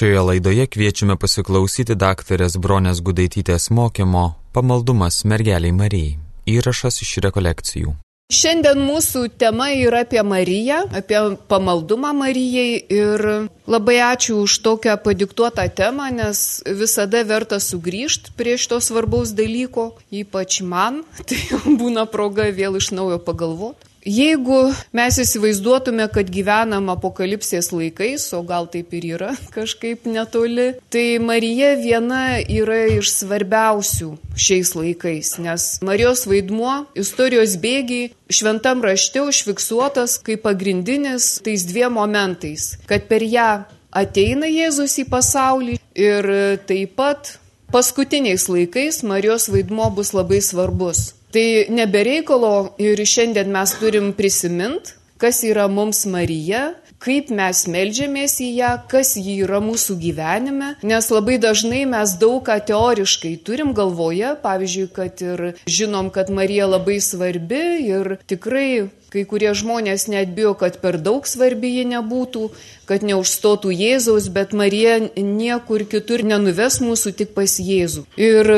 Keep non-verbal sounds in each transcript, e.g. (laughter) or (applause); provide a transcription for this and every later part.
Šioje laidoje kviečiame pasiklausyti daktarės Bronės Gudaitytės mokymo Pamaldumas mergeliai Marijai. Įrašas iš rekolekcijų. Šiandien mūsų tema yra apie Mariją, apie pamaldumą Marijai ir labai ačiū už tokią padiktuotą temą, nes visada verta sugrįžti prie šito svarbaus dalyko, ypač man, (laughs) tai būna proga vėl iš naujo pagalvoti. Jeigu mes įsivaizduotume, kad gyvenam apokalipsės laikais, o gal taip ir yra (laughs) kažkaip netoli, tai Marija viena yra iš svarbiausių šiais laikais, nes Marijos vaidmuo istorijos bėgiai šventam rašte užfiksuotas kaip pagrindinis tais dviem momentais, kad per ją ateina Jėzus į pasaulį ir taip pat paskutiniais laikais Marijos vaidmuo bus labai svarbus. Tai nebereikalo ir šiandien mes turim prisimint, kas yra mums Marija, kaip mes melžiamės į ją, kas ji yra mūsų gyvenime, nes labai dažnai mes daug ką teoriškai turim galvoje, pavyzdžiui, kad ir žinom, kad Marija labai svarbi ir tikrai kai kurie žmonės net bijo, kad per daug svarbi ji nebūtų, kad neužstotų Jėzaus, bet Marija niekur kitur nenuves mūsų tik pas Jėzų. Ir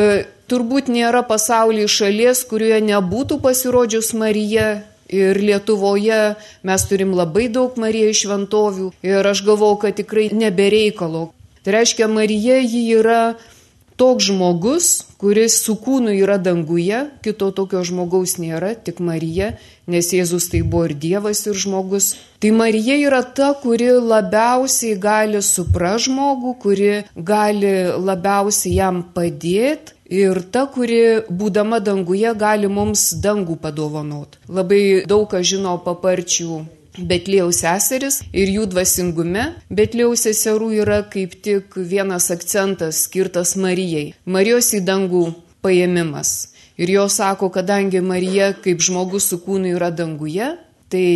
turbūt nėra pasaulyje šalies, kurioje nebūtų pasirodžius Marija. Ir Lietuvoje mes turim labai daug Marijai šventovių ir aš galvau, kad tikrai nebereikalo. Tai reiškia, Marija ji yra toks žmogus, kuris su kūnu yra danguje, kito tokio žmogaus nėra, tik Marija, nes Jėzus tai buvo ir Dievas, ir žmogus. Tai Marija yra ta, kuri labiausiai gali supra žmogų, kuri gali labiausiai jam padėti ir ta, kuri būdama danguje gali mums dangų padovanot. Labai daug ką žino paparčių Betlėjaus seseris ir jų dvasingume Betlėjaus seserų yra kaip tik vienas akcentas skirtas Marijai. Marijos į dangų paėmimas. Ir jo sako, kadangi Marija kaip žmogus su kūnu yra danguje, Tai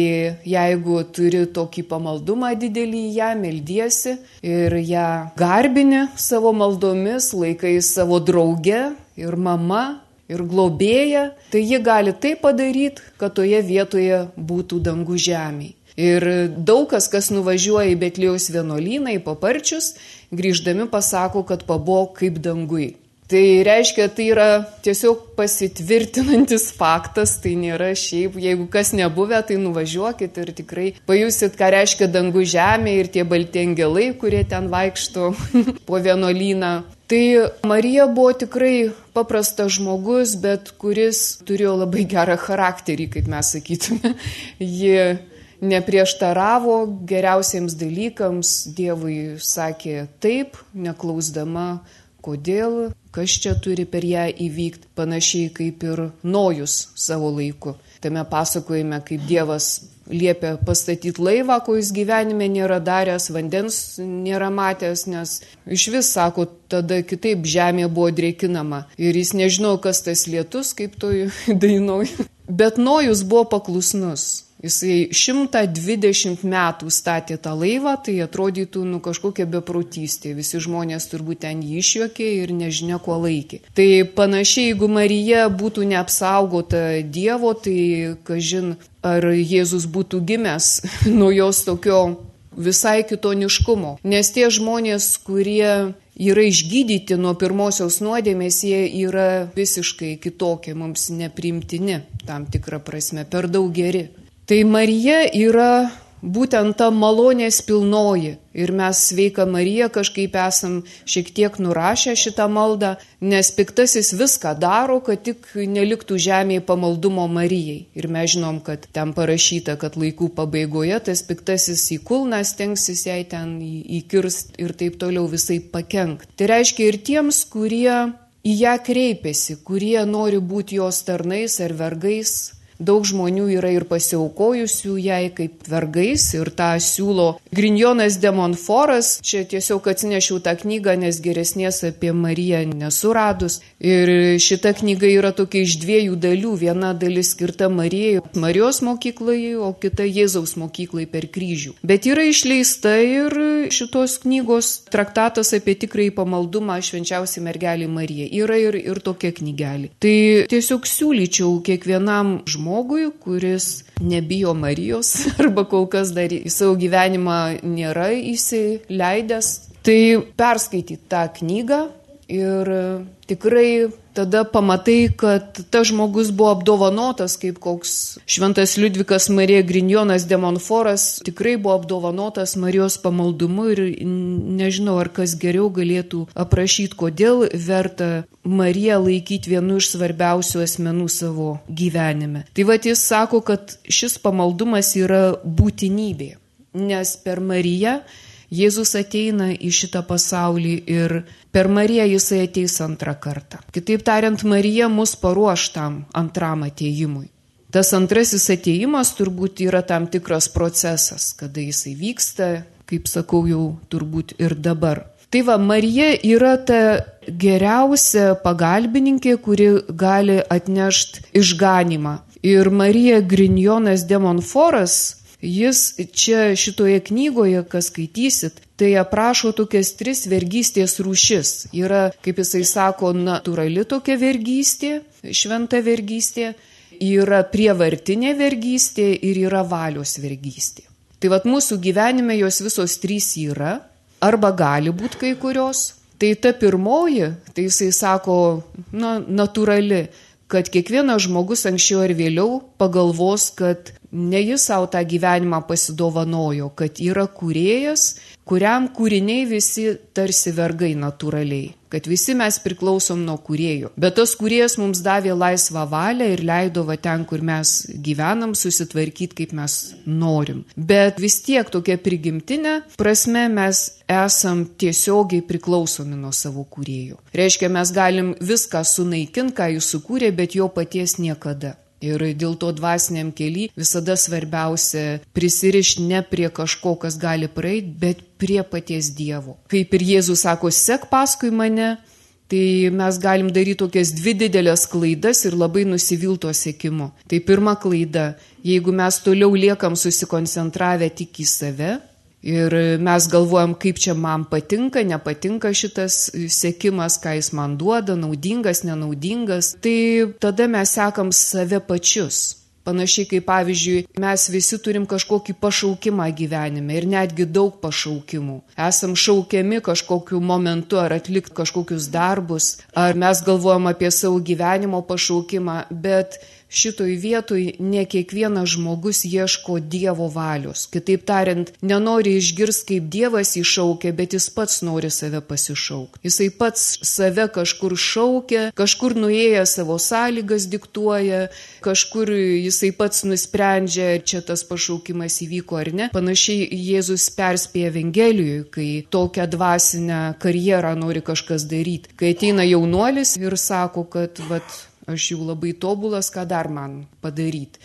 jeigu turi tokį pamaldumą didelį ją, meldiesi ir ją garbini savo maldomis, laikai savo drauge ir mama ir globėja, tai ji gali tai padaryti, kad toje vietoje būtų dangų žemė. Ir daug kas, kas nuvažiuoja į Betlėjaus vienuolyną, į paparčius, grįždami pasako, kad pabo kaip dangui. Tai reiškia, tai yra tiesiog pasitvirtinantis faktas, tai nėra šiaip, jeigu kas nebuvę, tai nuvažiuokit ir tikrai pajusit, ką reiškia dangų žemė ir tie balti angelai, kurie ten vaikšto (laughs) po vienuolyną. Tai Marija buvo tikrai paprastas žmogus, bet kuris turėjo labai gerą charakterį, kaip mes sakytume. (laughs) Ji neprieštaravo geriausiems dalykams, Dievui sakė taip, neklausdama kodėl, kas čia turi per ją įvykti, panašiai kaip ir Nojus savo laiku. Tame pasakojime, kaip Dievas liepia pastatyti laivą, ko jis gyvenime nėra daręs, vandens nėra matęs, nes iš vis, sako, tada kitaip žemė buvo drėkinama. Ir jis nežino, kas tas lietus, kaip toj (laughs) dainoj. Bet Nojus buvo paklusnus. Jisai 120 metų statė tą laivą, tai atrodytų, nu, kažkokia beprotystė. Visi žmonės turbūt ten jį išjuokė ir nežinia, kuo laikė. Tai panašiai, jeigu Marija būtų neapsaugota Dievo, tai, kažin, ar Jėzus būtų gimęs (laughs) nuo jos tokio visai kitoniškumo. Nes tie žmonės, kurie yra išgydyti nuo pirmosios nuodėmės, jie yra visiškai kitokie, mums neprimtini tam tikrą prasme, per daug geri. Tai Marija yra būtent ta malonės pilnoji. Ir mes sveika Marija kažkaip esam šiek tiek nurašę šitą maldą, nes piktasis viską daro, kad tik neliktų žemėje pamaldumo Marijai. Ir mes žinom, kad ten parašyta, kad laikų pabaigoje tas piktasis į kulną stengsis jai ten įkirst ir taip toliau visai pakenkt. Tai reiškia ir tiems, kurie į ją kreipiasi, kurie nori būti jos tarnais ar vergais, Daug žmonių yra ir pasiaukojusių jai kaip vergais ir tą siūlo Grinjonas Demonforas. Čia tiesiog atsinešiau tą knygą, nes geresnės apie Mariją nesuradus. Ir šita knyga yra tokia iš dviejų dalių. Viena dalis skirta Marijai, Marijos mokyklai, o kita Jėzaus mokyklai per kryžių. Bet yra išleista ir šitos knygos traktatas apie tikrąjį pamaldumą švenčiausiai mergelį Mariją. Yra ir, ir tokia knygelė. Tai tiesiog siūlyčiau kiekvienam žmogui žmogui, kuris nebijo Marijos (laughs) arba kol kas dar į savo gyvenimą nėra įsileidęs Tai perskaityti tą knygą ir tikrai tada pamatai, kad tas žmogus buvo apdovanotas, kaip koks šventas Liudvikas Marija Grinjonas Demonforas, tikrai buvo apdovanotas Marijos pamaldumu ir nežinau, ar kas geriau galėtų aprašyti, kodėl verta Mariją laikyti vienu iš svarbiausių asmenų savo gyvenime. Tai vad jis sako, kad šis pamaldumas yra būtinybė, nes per Mariją Jėzus ateina į šitą pasaulį ir per Mariją jisai ateis antrą kartą. Kitaip tariant, Marija mus paruoš tam antram ateimui. Tas antrasis ateimas turbūt yra tam tikras procesas, kada jisai vyksta, kaip sakau, jau turbūt ir dabar. Tai va, Marija yra ta geriausia pagalbininkė, kuri gali atnešti išganimą. Ir Marija Grinjonas Demonforas Jis čia šitoje knygoje, kas skaitysit, tai aprašo tokias tris vergystės rūšis. Yra, kaip jisai sako, natūrali tokia vergystė, šventa vergystė, yra prievartinė vergystė ir yra valios vergystė. Tai vad mūsų gyvenime jos visos trys yra, arba gali būti kai kurios. Tai ta pirmoji, tai jisai sako, na, natūrali, kad kiekvienas žmogus anksčiau ar vėliau pagalvos, kad ne jis savo tą gyvenimą pasidovanojo, kad yra kūrėjas, kuriam kūriniai visi tarsi vergai natūraliai, kad visi mes priklausom nuo kūrėjo. Bet tas kūrėjas mums davė laisvą valią ir leido va ten, kur mes gyvenam, susitvarkyti, kaip mes norim. Bet vis tiek tokia prigimtinė prasme mes esam tiesiogiai priklausomi nuo savo kūrėjų. Reiškia, mes galim viską sunaikinti, ką jis sukūrė, bet jo paties niekada. Ir dėl to dvasiniam keli visada svarbiausia prisirišti ne prie kažko, kas gali praeiti, bet prie paties Dievo. Kaip ir Jėzus sako, sek paskui mane, tai mes galim daryti tokias dvi didelės klaidas ir labai nusivilto sėkimu. Tai pirma klaida, jeigu mes toliau liekam susikoncentravę tik į save, Ir mes galvojam, kaip čia man patinka, nepatinka šitas sėkimas, ką jis man duoda, naudingas, nenaudingas. Tai tada mes sekam save pačius. Panašiai kaip pavyzdžiui, mes visi turim kažkokį pašaukimą gyvenime ir netgi daug pašaukimų. Esam šaukiami kažkokiu momentu ar atlikti kažkokius darbus, ar mes galvojam apie savo gyvenimo pašaukimą, bet šitoj vietoj ne kiekvienas žmogus ieško Dievo valios. Kitaip tariant, nenori išgirsti, kaip Dievas įšaukia, bet jis pats nori save pasišaukti. Jisai pats save kažkur šaukia, kažkur nuėję savo sąlygas diktuoja, kažkur jisai pats nusprendžia, ar čia tas pašaukimas įvyko ar ne. Panašiai Jėzus perspėja Evangelijoje, kai tokią dvasinę karjerą nori kažkas daryti. Kai ateina jaunuolis ir sako, kad vat, aš jau labai tobulas, ką dar man padaryti.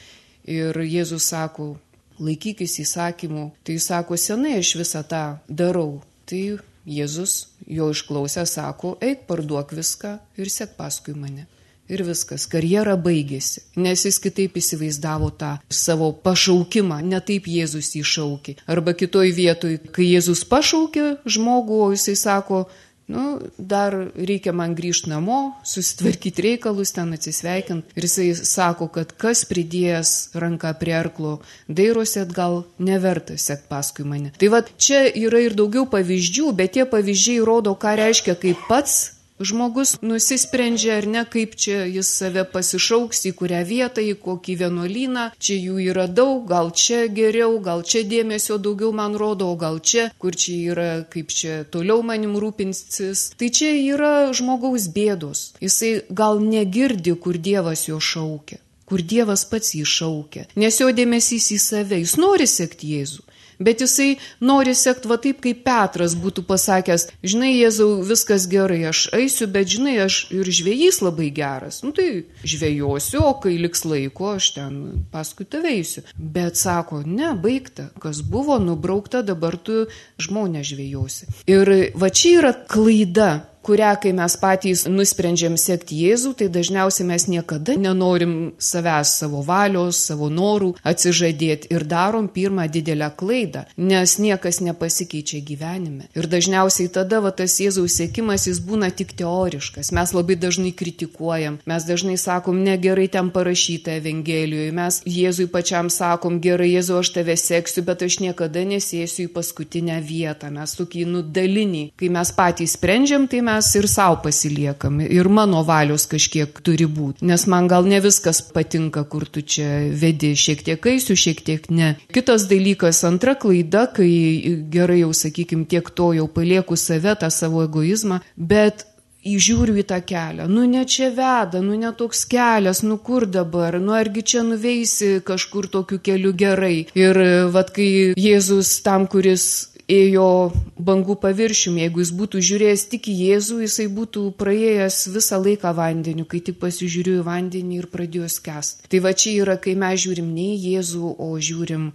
Ir Jėzus sako, laikykis įsakymų, tai jis sako, senai aš visą tą darau. Tai Jėzus jo išklausę sako, eik parduok viską ir sek paskui mane. Ir viskas, karjera baigėsi, nes jis kitaip įsivaizdavo tą savo pašaukimą, ne taip Jėzus jį šaukė. Arba kitoj vietoj, kai Jėzus pašaukė žmogų, o jisai sako, nu, dar reikia man grįžti namo, susitvarkyti reikalus, ten atsisveikinti. Ir jisai sako, kad kas pridėjęs ranką prie arklo, dairosi atgal, neverta sekt paskui mane. Tai vad čia yra ir daugiau pavyzdžių, bet tie pavyzdžiai rodo, ką reiškia, kai pats žmogus nusisprendžia ar ne, kaip čia jis save pasišauks, į kurią vietą, į kokį vienuolyną, čia jų yra daug, gal čia geriau, gal čia dėmesio daugiau man rodo, o gal čia, kur čia yra, kaip čia toliau manim rūpinsis. Tai čia yra žmogaus bėdos. Jisai gal negirdi, kur Dievas jo šaukia kur Dievas pats jį šaukia, nes jo dėmesys į save, jis nori sekti Jėzų, Bet jisai nori sekti va taip, kaip Petras būtų pasakęs, žinai, Jėzau, viskas gerai, aš eisiu, bet žinai, aš ir žvėjys labai geras. Nu tai žvėjosiu, o kai liks laiko, aš ten paskui tave eisiu. Bet sako, ne, baigta, kas buvo nubraukta, dabar tu žmonę žvėjosi. Ir va čia yra klaida kurią, kai mes patys nusprendžiam sekti Jėzų, tai dažniausiai mes niekada nenorim savęs, savo valios, savo norų atsižadėti ir darom pirmą didelę klaidą, nes niekas nepasikeičia gyvenime. Ir dažniausiai tada va, tas Jėzaus sėkimas jis būna tik teoriškas. Mes labai dažnai kritikuojam, mes dažnai sakom, negerai ten parašyta Evangelijoje, mes Jėzui pačiam sakom, gerai Jėzu, aš tave seksiu, bet aš niekada nesėsiu į paskutinę vietą. Mes tokį nudalinį, kai mes patys sprendžiam, tai mes mes ir savo pasiliekam. Ir mano valios kažkiek turi būti. Nes man gal ne viskas patinka, kur tu čia vedi, šiek tiek eisiu, šiek tiek ne. Kitas dalykas, antra klaida, kai gerai jau, sakykim, tiek to jau palieku save, tą savo egoizmą, bet įžiūriu į tą kelią, nu ne čia veda, nu ne toks kelias, nu kur dabar, nu argi čia nuveisi kažkur tokiu keliu gerai. Ir vad kai Jėzus tam, kuris ėjo bangų paviršium, jeigu jis būtų žiūrėjęs tik į Jėzų, jisai būtų praėjęs visą laiką vandeniu, kai tik pasižiūrėjo į vandenį ir pradėjo skęsti. Tai va čia yra, kai mes žiūrim ne į Jėzų, o žiūrim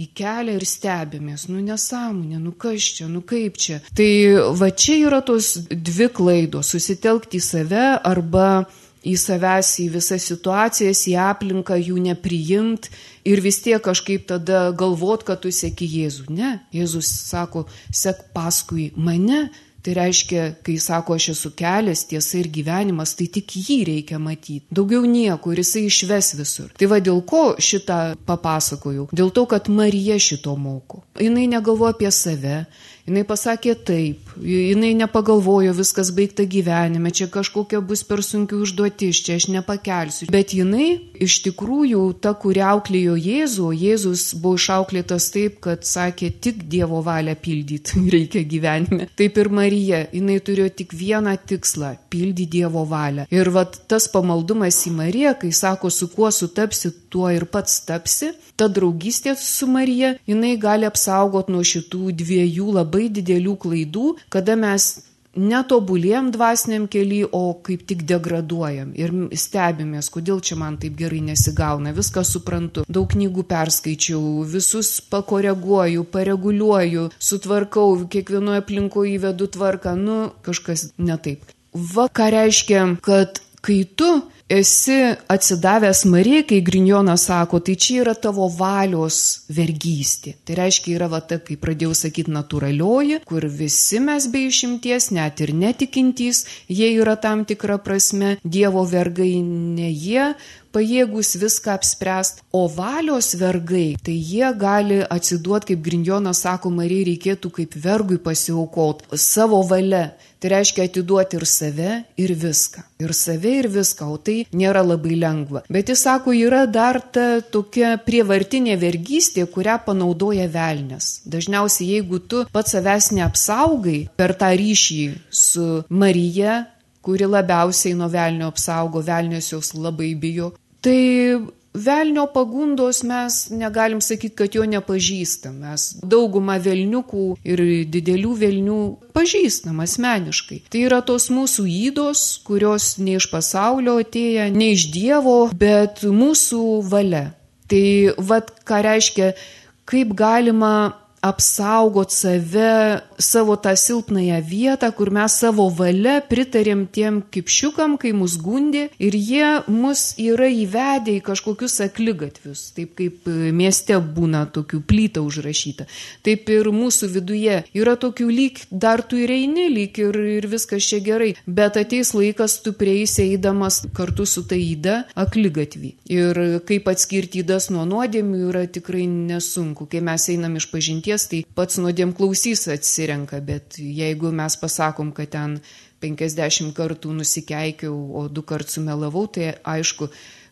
į kelią ir stebimės, nu nesąmonė, nu kas čia, nu kaip čia. Tai va čia yra tos dvi klaidos - susitelkti į save arba į savęs, į visas situacijas, į aplinką, jų nepriimt ir vis tiek kažkaip tada galvot, kad tu sėki Jėzų. Ne, Jėzus sako, sek paskui mane. Tai reiškia, kai sako, aš esu kelias, tiesa ir gyvenimas, tai tik jį reikia matyti. Daugiau nieko ir jisai išves visur. Tai va dėl ko šitą papasakojau? Dėl to, kad Marija šito moko. Jis negalvoja apie save, Jis pasakė taip, jinai nepagalvojo, viskas baigta gyvenime, čia kažkokia bus per sunkių užduotis, čia aš nepakelsiu. Bet jinai iš tikrųjų ta, kuri auklėjo Jėzų, Jėzus buvo išauklėtas taip, kad sakė tik Dievo valią pildyti (laughs) reikia gyvenime. Taip ir Marija, jinai turėjo tik vieną tikslą - pildyti Dievo valią. Ir vat tas pamaldumas į Mariją, kai sako, su kuo sutapsi, tuo ir pats tapsi, ta draugystė su Marija, jinai gali apsaugoti nuo šitų dviejų labai didelių klaidų, kada mes netobulėjom dvasiniam keliui, o kaip tik degraduojam ir stebimės, kodėl čia man taip gerai nesigauna, viską suprantu, daug knygų perskaičiau, visus pakoreguoju, pareguliuoju, sutvarkau, kiekvienoje aplinkoje įvedu tvarką, nu kažkas ne taip. Va ką reiškia, kad kai tu esi atsidavęs Marijai, kai Grinjonas sako, tai čia yra tavo valios vergystė. Tai reiškia, yra va ta, kaip pradėjau sakyti, natūralioji, kur visi mes be išimties, net ir netikintys, jie yra tam tikra prasme Dievo vergai, ne jie pajėgus viską apspręst, o valios vergai, tai jie gali atsiduoti, kaip Grinjonas sako, Marijai reikėtų kaip vergui pasiaukot savo valia. Tai reiškia atiduoti ir save, ir viską. Ir save, ir viską, o tai nėra labai lengva. Bet jis sako, yra dar ta tokia prievartinė vergystė, kurią panaudoja velnės. Dažniausiai, jeigu tu pats savęs neapsaugai per tą ryšį su Marija, kuri labiausiai nuo velnio apsaugo, velnios jos labai bijo, tai Velnio pagundos mes negalim sakyti, kad jo nepažįstam. Mes daugumą velniukų ir didelių velnių pažįstam asmeniškai. Tai yra tos mūsų įdos, kurios ne iš pasaulio atėję, ne iš Dievo, bet mūsų valia. Tai vad ką reiškia, kaip galima apsaugot save, savo tą silpnąją vietą, kur mes savo valia pritarėm tiem kipšiukam, kai mus gundė ir jie mus yra įvedę į kažkokius aklygatvius, taip kaip mieste būna tokių plyta užrašyta. Taip ir mūsų viduje yra tokių lyg, dar tu ir eini, lyg ir, ir viskas čia gerai, bet ateis laikas tu prieisi eidamas kartu su ta įda aklygatvį. Ir kaip atskirti įdas nuo nuodėmių yra tikrai nesunku, kai mes einam iš pažinties tai pats nuodėm klausys atsirenka, bet jeigu mes pasakom, kad ten 50 kartų nusikeikiau, o du kartus sumelavau, tai aišku,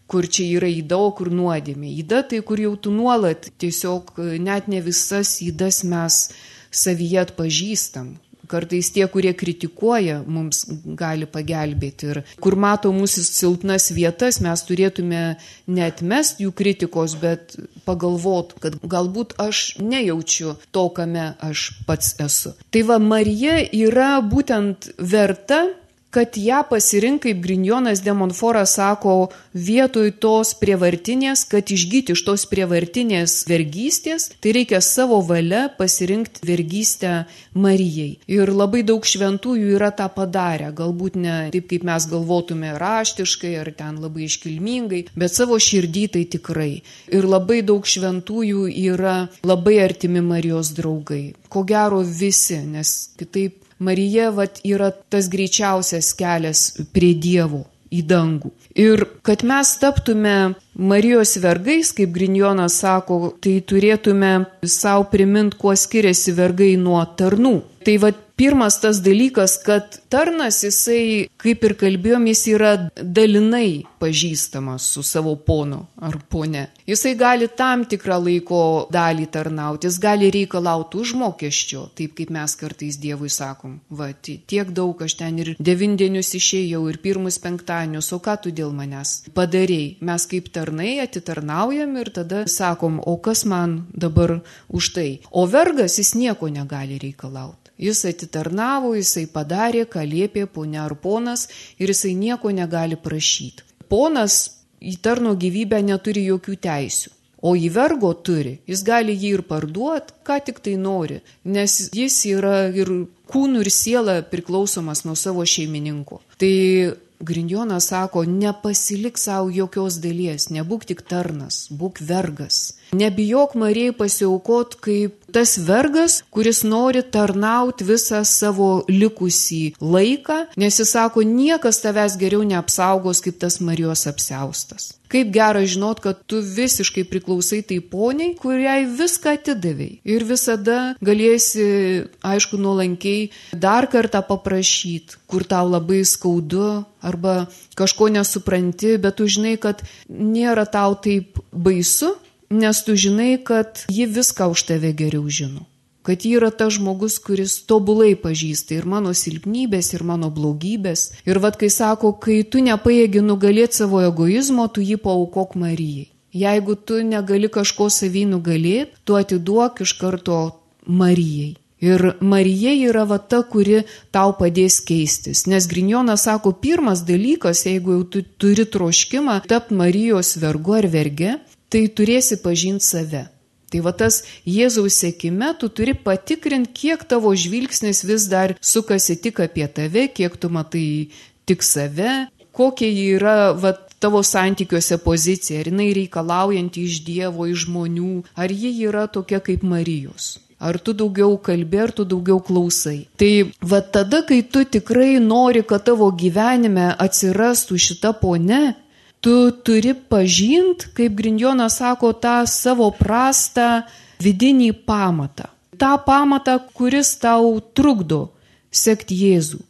kur čia yra įda, o kur nuodėmė. Įda tai, kur jau tu nuolat tiesiog net ne visas įdas mes savyje atpažįstam, Kartais tie, kurie kritikuoja, mums gali pagelbėti. Ir kur mato mūsų silpnas vietas, mes turėtume netmest jų kritikos, bet pagalvot, kad galbūt aš nejaučiu to, kame aš pats esu. Tai va, Marija yra būtent verta kad ją pasirink, kaip Grinjonas Demonforas sako, vietoj tos prievartinės, kad išgyti iš tos prievartinės vergystės, tai reikia savo valia pasirinkti vergystę Marijai. Ir labai daug šventųjų yra tą padarę, galbūt ne taip, kaip mes galvotume raštiškai ar ten labai iškilmingai, bet savo širdį tai tikrai. Ir labai daug šventųjų yra labai artimi Marijos draugai. Ko gero visi, nes kitaip Marija vat, yra tas greičiausias kelias prie Dievo į dangų. Ir kad mes taptume Marijos vergais, kaip Grinjonas sako, tai turėtume savo primint, kuo skiriasi vergai nuo tarnų. Tai vad pirmas tas dalykas, kad tarnas jisai, kaip ir kalbėjom, jis yra dalinai pažįstamas su savo ponu ar pone. Jisai gali tam tikrą laiko dalį tarnauti, jis gali reikalauti užmokesčio, taip kaip mes kartais Dievui sakom, va, tiek daug aš ten ir devindienius išėjau ir pirmus penktadienius, o ką tu dėl manęs padarėjai. Mes kaip tarnai atitarnaujam ir tada sakom, o kas man dabar už tai. O vergas jis nieko negali reikalauti. Jis atitarnavo, jisai padarė, ką liepė ponia ar ponas ir jisai nieko negali prašyti. Ponas į tarno gyvybę neturi jokių teisių. O į vergo turi, jis gali jį ir parduoti, ką tik tai nori, nes jis yra ir kūnų ir siela priklausomas nuo savo šeimininko. Tai Grindjonas sako, nepasilik savo jokios dalies, nebūk tik tarnas, būk vergas. Nebijok Marijai pasiaukot kaip tas vergas, kuris nori tarnauti visą savo likusį laiką, nes jis sako, niekas tavęs geriau neapsaugos kaip tas Marijos apseustas. Kaip gera žinot, kad tu visiškai priklausai tai poniai, kuriai viską atidavėjai. Ir visada galėsi, aišku, nuolankiai dar kartą paprašyti, kur tau labai skaudu arba kažko nesupranti, bet tu žinai, kad nėra tau taip baisu, nes tu žinai, kad ji viską už tave geriau žino. Kad ji yra tas žmogus, kuris tobulai pažįsta ir mano silpnybės, ir mano blogybės. Ir vad, kai sako, kai tu nepaėgi nugalėti savo egoizmo, tu jį paukok Marijai. Jeigu tu negali kažko savy nugalėti, tu atiduok iš karto Marijai. Ir Marija yra va ta, kuri tau padės keistis. Nes Grinjonas sako, pirmas dalykas, jeigu jau tu turi troškimą tapti Marijos vergu ar verge, tai turėsi pažinti save. Tai va tas Jėzaus sėkime tu turi patikrinti, kiek tavo žvilgsnis vis dar sukasi tik apie tave, kiek tu matai tik save, kokia yra va, tavo santykiuose pozicija, ar jinai reikalaujanti iš Dievo, iš žmonių, ar ji yra tokia kaip Marijos. Ar tu daugiau kalbė, ar tu daugiau klausai. Tai va tada, kai tu tikrai nori, kad tavo gyvenime atsirastų šita pone, tu turi pažint, kaip Grindjonas sako, tą savo prastą vidinį pamatą. Ta pamatą, kuris tau trukdo sekti Jėzų.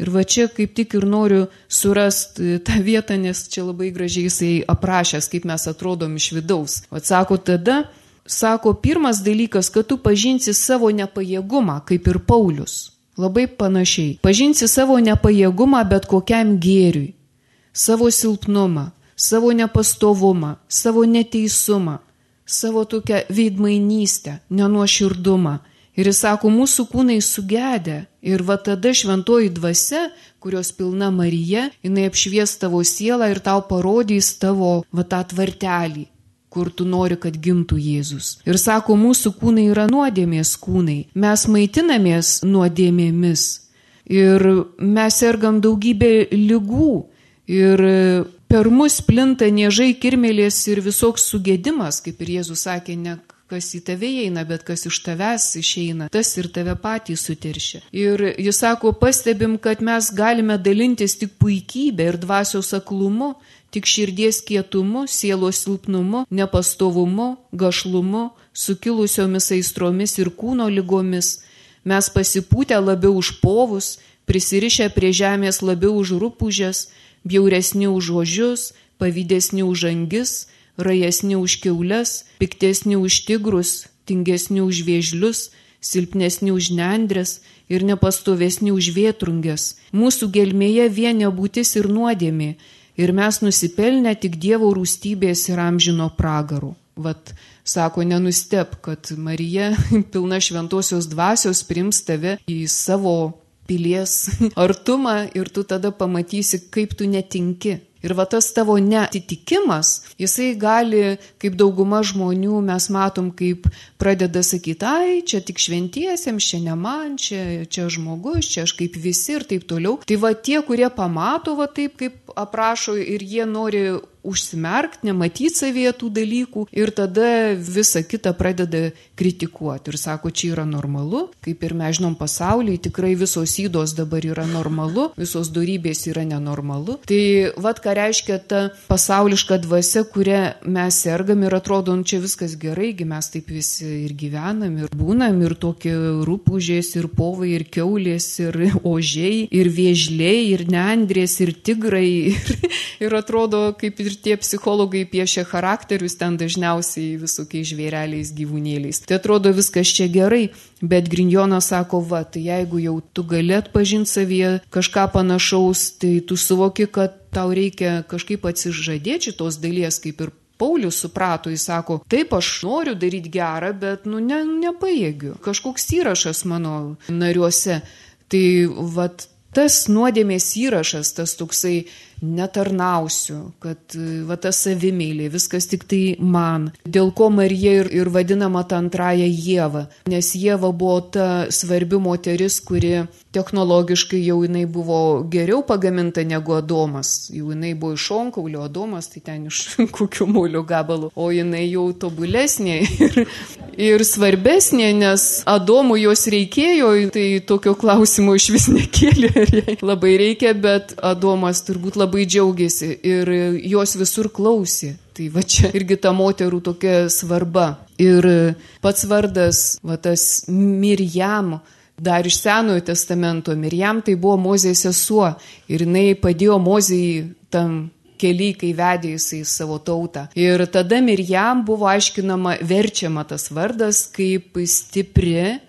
Ir va čia kaip tik ir noriu surasti tą vietą, nes čia labai gražiai jisai aprašęs, kaip mes atrodom iš vidaus. Atsako tada, sako, pirmas dalykas, kad tu pažinsi savo nepajėgumą, kaip ir Paulius. Labai panašiai. Pažinsi savo nepajėgumą bet kokiam gėriui savo silpnumą, savo nepastovumą, savo neteisumą, savo tokią veidmainystę, nenuoširdumą. Ir jis sako, mūsų kūnai sugedę. Ir va tada šventoji dvasia, kurios pilna Marija, jinai apšvies tavo sielą ir tau parodys tavo va tą tvartelį, kur tu nori, kad gimtų Jėzus. Ir sako, mūsų kūnai yra nuodėmės kūnai. Mes maitinamės nuodėmėmis. Ir mes sergam daugybę lygų. Ir per mus plinta niežai, kirmelės ir visoks sugėdimas, kaip ir Jėzus sakė, ne kas į tave eina, bet kas iš tavęs išeina, tas ir tave patį suteršia. Ir jis sako, pastebim, kad mes galime dalintis tik puikybė ir dvasios aklumu, tik širdies kietumu, sielos silpnumu, nepastovumu, gašlumu, sukilusiomis aistromis ir kūno lygomis. Mes pasipūtę labiau už povus, prisirišę prie žemės labiau už rūpužės, bjauresni už ožius, pavydesni už angis, rajesni už keulės, piktesni už tigrus, tingesni už vėžlius, silpnesni už nendrės ir nepastovesni už vietrungės. Mūsų gelmėje vien nebūtis ir nuodėmė, ir mes nusipelnę tik Dievo rūstybės ir amžino pragarų. Vat, sako, nenustep, kad Marija (laughs) pilna šventosios dvasios prims tave į savo pilies artumą ir tu tada pamatysi, kaip tu netinki. Ir va tas tavo netitikimas, jisai gali, kaip dauguma žmonių mes matom, kaip pradeda sakyti, ai, čia tik šventiesiems, čia ne man, čia, čia žmogus, čia aš kaip visi ir taip toliau. Tai va tie, kurie pamato va taip, kaip aprašo ir jie nori užsimerkti, nematyti savyje tų dalykų ir tada visą kitą pradeda kritikuoti ir sako, čia yra normalu, kaip ir mes žinom pasaulyje, tikrai visos įdos dabar yra normalu, visos darybės yra nenormalu. Tai vad ką reiškia ta pasauliška dvasia, kurią mes sergam ir atrodo, nu, čia viskas gerai, mes taip visi ir gyvenam, ir būnam, ir tokie rūpužės, ir povai, ir keulės, ir (laughs) ožiai, ir viežliai, ir neandrės, ir tigrai. (laughs) Ir, ir atrodo, kaip ir ir tie psichologai piešia charakterius ten dažniausiai visokiais žvėreliais, gyvūnėliais. Tai atrodo viskas čia gerai, bet Grinjonas sako, va, tai jeigu jau tu galėt pažinti savyje kažką panašaus, tai tu suvoki, kad tau reikia kažkaip atsižadėti šitos dalies, kaip ir Paulius suprato, jis sako, taip aš noriu daryti gerą, bet, nu, ne, nepaėgiu. Kažkoks įrašas mano nariuose. Tai, vat, tas nuodėmės įrašas, tas toksai netarnausiu, kad va ta savimėlė, viskas tik tai man. Dėl ko Marija ir, ir vadinama ta antraja Jėva, nes Jėva buvo ta svarbi moteris, kuri technologiškai jau jinai buvo geriau pagaminta negu Adomas. Jau jinai buvo iš onkaulio, Adomas tai ten iš (laughs) kokių mūlių gabalų, o jinai jau tobulesnė ir, ir svarbesnė, nes Adomui jos reikėjo, tai tokio klausimo iš vis nekėlė, (laughs) labai reikia, bet Adomas turbūt labai labai džiaugiasi ir jos visur klausė. Tai va čia irgi ta moterų tokia svarba. Ir pats vardas, va tas Mirjam, dar iš Senojo testamento, Mirjam tai buvo Mozės sesuo ir jinai padėjo Mozijai tam keliai, kai vedė jisai savo tautą. Ir tada Mirjam buvo aiškinama, verčiama tas vardas kaip stipri,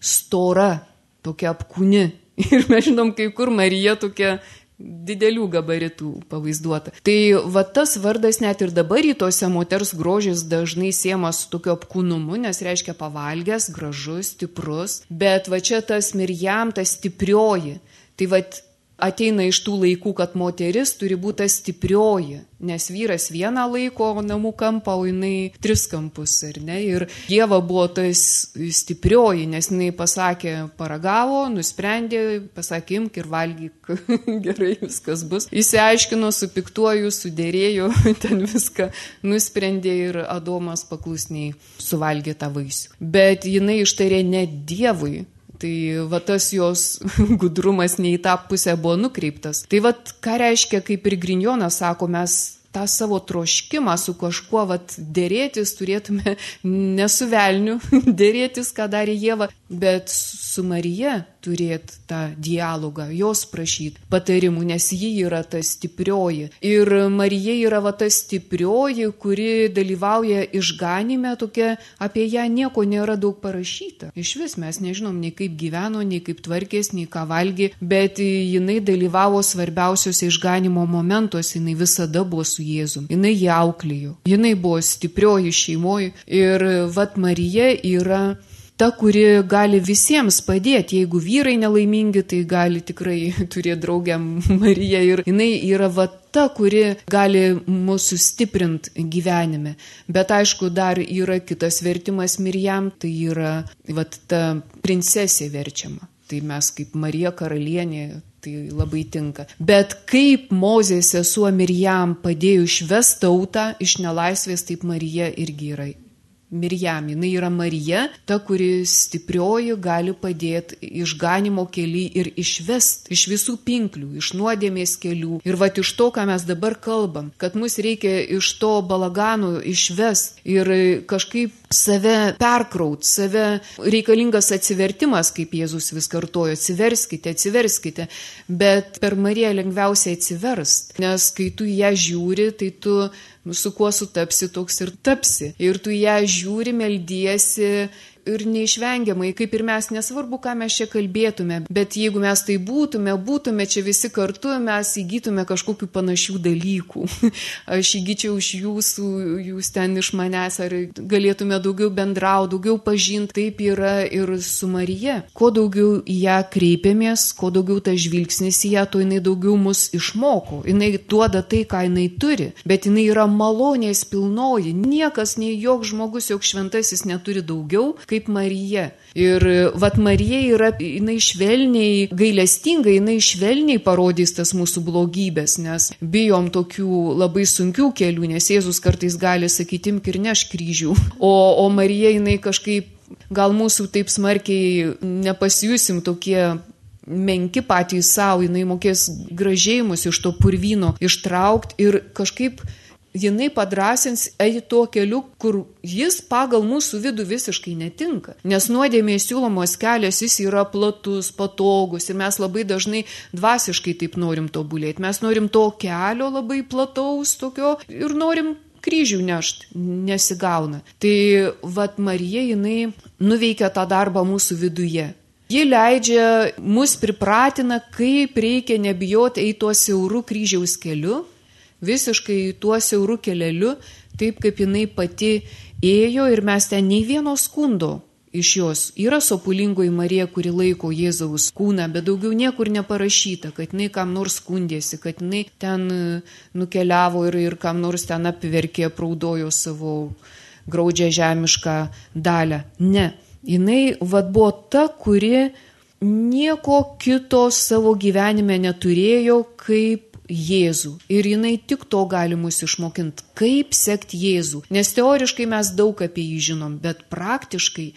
stora, tokia apkūni. (laughs) Ir mes žinom, kai kur Marija tokia didelių gabaritų pavaizduota. Tai va tas vardas net ir dabar rytuose moters grožis dažnai siemas su tokiu apkūnumu, nes reiškia pavalgęs, gražus, stiprus, bet va čia tas mirjam, ta stiprioji. Tai va ateina iš tų laikų, kad moteris turi būti stiprioji, nes vyras vieną laiko namų kampą, o jinai tris kampus, ar ne? Ir Dieva buvo tas stiprioji, nes jinai pasakė, paragavo, nusprendė, pasakė, imk ir valgyk, (laughs) gerai viskas bus. Įsiaiškino su piktuoju, sudėrėjo, (laughs) ten viską nusprendė ir Adomas paklusniai suvalgė tą vaisių. Bet jinai ištarė ne Dievui, Tai va tas jos (laughs) gudrumas ne į tą pusę buvo nukreiptas. Tai va ką reiškia, kaip ir Grinjonas sako, mes tą savo troškimą su kažkuo vat, dėrėtis turėtume (laughs) ne su velniu (laughs) dėrėtis, ką darė Jėva, bet su Marija turėti tą dialogą, jos prašyti patarimų, nes ji yra ta stiprioji. Ir Marija yra va ta stiprioji, kuri dalyvauja išganime, tokia apie ją nieko nėra daug parašyta. Iš vis mes nežinom nei kaip gyveno, nei kaip tvarkės, nei ką valgė, bet jinai dalyvavo svarbiausiuose išganimo momentuose, jinai visada buvo su Jėzum, jinai ją auklėjo, jinai buvo stiprioji šeimoji ir vat Marija yra ta, kuri gali visiems padėti. Jeigu vyrai nelaimingi, tai gali tikrai (laughs) turėti draugę Mariją ir jinai yra va ta, kuri gali mūsų stiprinti gyvenime. Bet aišku, dar yra kitas vertimas Mirjam, tai yra va ta princesė verčiama. Tai mes kaip Marija karalienė tai labai tinka. Bet kaip Mozės sesuo Mirjam padėjo išvest tautą iš nelaisvės, taip Marija irgi yra Mirjam, jinai yra Marija, ta, kuri stiprioji gali padėti išganimo keliai ir išvest iš visų pinklių, iš nuodėmės kelių. Ir va iš to, ką mes dabar kalbam, kad mus reikia iš to balaganų išvest ir kažkaip save perkraut, save reikalingas atsivertimas, kaip Jėzus vis kartojo, atsiverskite, atsiverskite, bet per Mariją lengviausiai atsiverst, nes kai tu ją žiūri, tai tu su kuo sutapsi, toks ir tapsi. Ir tu ją žiūri, meldiesi, ir neišvengiamai, kaip ir mes, nesvarbu, ką mes čia kalbėtume, bet jeigu mes tai būtume, būtume čia visi kartu, mes įgytume kažkokių panašių dalykų. (laughs) Aš įgyčiau iš jūsų, jūs ten iš manęs, ar galėtume daugiau bendrauti, daugiau pažinti, taip yra ir su Marija. Kuo daugiau į ją kreipiamės, kuo daugiau tas žvilgsnis į ją, tuo jinai daugiau mus išmoko. Jinai duoda tai, ką jinai turi, bet jinai yra malonės pilnoji. Niekas, nei joks žmogus, joks šventasis neturi daugiau kaip Marija. Ir vat Marija yra, jinai švelniai, gailestingai, jinai švelniai parodys tas mūsų blogybės, nes bijom tokių labai sunkių kelių, nes Jėzus kartais gali sakyti, imk ir neš kryžių. (laughs) O, o Marija jinai kažkaip, gal mūsų taip smarkiai nepasijusim tokie menki patys savo, jinai mokės gražėjimus iš to purvyno ištraukti ir kažkaip jinai padrasins eiti tuo keliu, kur jis pagal mūsų vidų visiškai netinka. Nes nuodėmės siūlomos kelias jis yra platus, patogus ir mes labai dažnai dvasiškai taip norim tobulėti. Mes norim to kelio labai plataus tokio ir norim kryžių nešt, nesigauna. Tai vad Marija jinai nuveikia tą darbą mūsų viduje. Ji leidžia, mus pripratina, kaip reikia nebijoti eiti tuo siauru kryžiaus keliu, visiškai tuo siauru keleliu, taip kaip jinai pati ėjo ir mes ten nei vieno skundo iš jos. Yra sopulingoji Marija, kuri laiko Jėzaus kūną, bet daugiau niekur neparašyta, kad jinai kam nors skundėsi, kad jinai ten e, nukeliavo ir, ir kam nors ten apverkė, praudojo savo graudžią žemišką dalę. Ne, jinai vad buvo ta, kuri nieko kito savo gyvenime neturėjo, kaip Jėzų. Ir jinai tik to gali mus išmokinti, kaip sekti Jėzų. Nes teoriškai mes daug apie jį žinom, bet praktiškai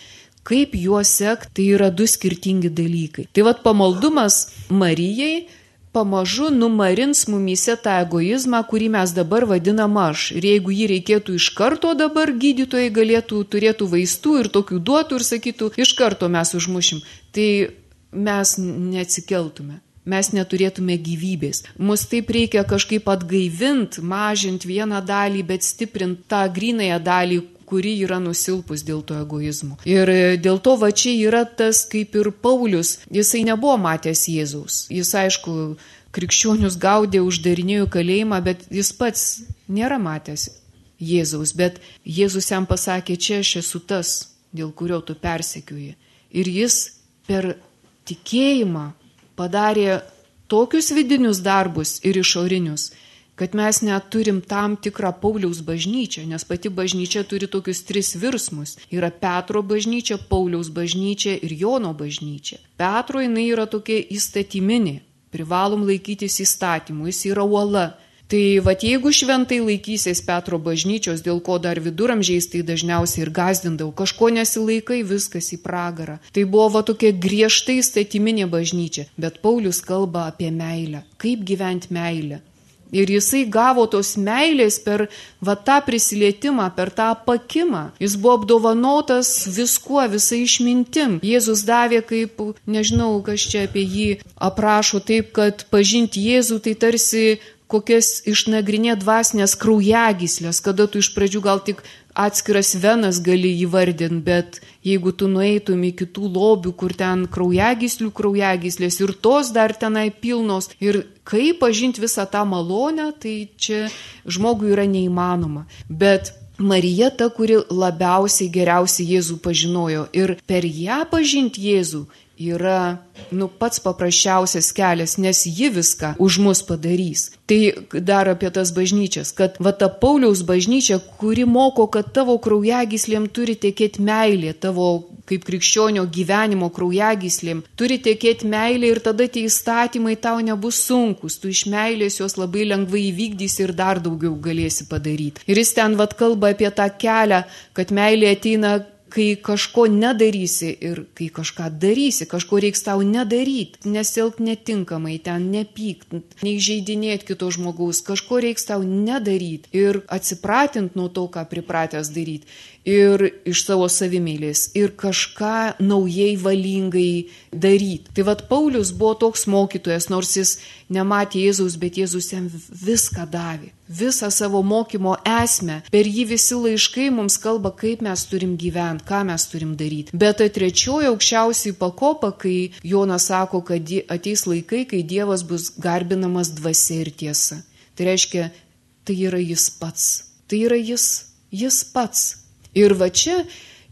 kaip juos sekti, tai yra du skirtingi dalykai. Tai vad pamaldumas Marijai pamažu numarins mumyse tą egoizmą, kurį mes dabar vadinam aš. Ir jeigu jį reikėtų iš karto dabar, gydytojai galėtų, turėtų vaistų ir tokių duotų ir sakytų, iš karto mes užmušim, tai mes neatsikeltume mes neturėtume gyvybės. Mus taip reikia kažkaip atgaivinti, mažinti vieną dalį, bet stiprinti tą grinąją dalį, kuri yra nusilpus dėl to egoizmo. Ir dėl to va čia yra tas kaip ir Paulius, jisai nebuvo matęs Jėzaus. Jis aišku, krikščionius gaudė, uždarinėjo kalėjimą, bet jis pats nėra matęs Jėzaus. Bet Jėzus jam pasakė, čia aš esu tas, dėl kurio tu persekioji. Ir jis per tikėjimą padarė tokius vidinius darbus ir išorinius, kad mes net turim tam tikrą Pauliaus bažnyčią, nes pati bažnyčia turi tokius tris virsmus. Yra Petro bažnyčia, Pauliaus bažnyčia ir Jono bažnyčia. Petro jinai yra tokia įstatyminė, privalom laikytis įstatymų, jis yra uola. Tai vad jeigu šventai laikysies Petro bažnyčios, dėl ko dar viduramžiais tai dažniausiai ir gazdindavau, kažko nesilaikai, viskas į pragarą. Tai buvo va tokia griežtai statyminė bažnyčia, bet Paulius kalba apie meilę, kaip gyventi meilę. Ir jisai gavo tos meilės per va tą prisilietimą, per tą pakimą. Jis buvo apdovanotas viskuo, visai išmintim. Jėzus davė kaip, nežinau, kas čia apie jį aprašo, taip, kad pažinti Jėzų tai tarsi kokias išnagrinė dvasinės kraujagyslės, kada tu iš pradžių gal tik atskiras venas gali įvardinti, bet jeigu tu nueitum į kitų lobių, kur ten kraujagyslių kraujagyslės ir tos dar tenai pilnos ir kaip pažinti visą tą malonę, tai čia žmogui yra neįmanoma. Bet Marija ta, kuri labiausiai geriausiai Jėzų pažinojo ir per ją pažinti Jėzų yra nu, pats paprasčiausias kelias, nes ji viską už mus padarys. Tai dar apie tas bažnyčias, kad va ta Pauliaus bažnyčia, kuri moko, kad tavo kraujagyslėm turi tekėti meilė, tavo kaip krikščionio gyvenimo kraujagyslėm turi tekėti meilė ir tada tie įstatymai tau nebus sunkus, tu iš meilės juos labai lengvai įvykdysi ir dar daugiau galėsi padaryti. Ir jis ten vad kalba apie tą kelią, kad meilė ateina kai kažko nedarysi ir kai kažką darysi, kažko reiks tau nedaryti, nesilk netinkamai, ten nepykt, neįžeidinėti kito žmogaus, kažko reiks tau nedaryti ir atsipratint nuo to, ką pripratęs daryti ir iš savo savimėlės ir kažką naujai valingai daryti. Tai vad Paulius buvo toks mokytojas, nors jis nematė Jėzaus, bet Jėzus jam viską davė. visą savo mokymo esmę. Per jį visi laiškai mums kalba, kaip mes turim gyventi, ką mes turim daryti. Bet ta trečioji aukščiausiai pakopa, kai Jonas sako, kad ateis laikai, kai Dievas bus garbinamas dvasia ir tiesa. Tai reiškia, tai yra jis pats. Tai yra jis, jis pats. Ir va čia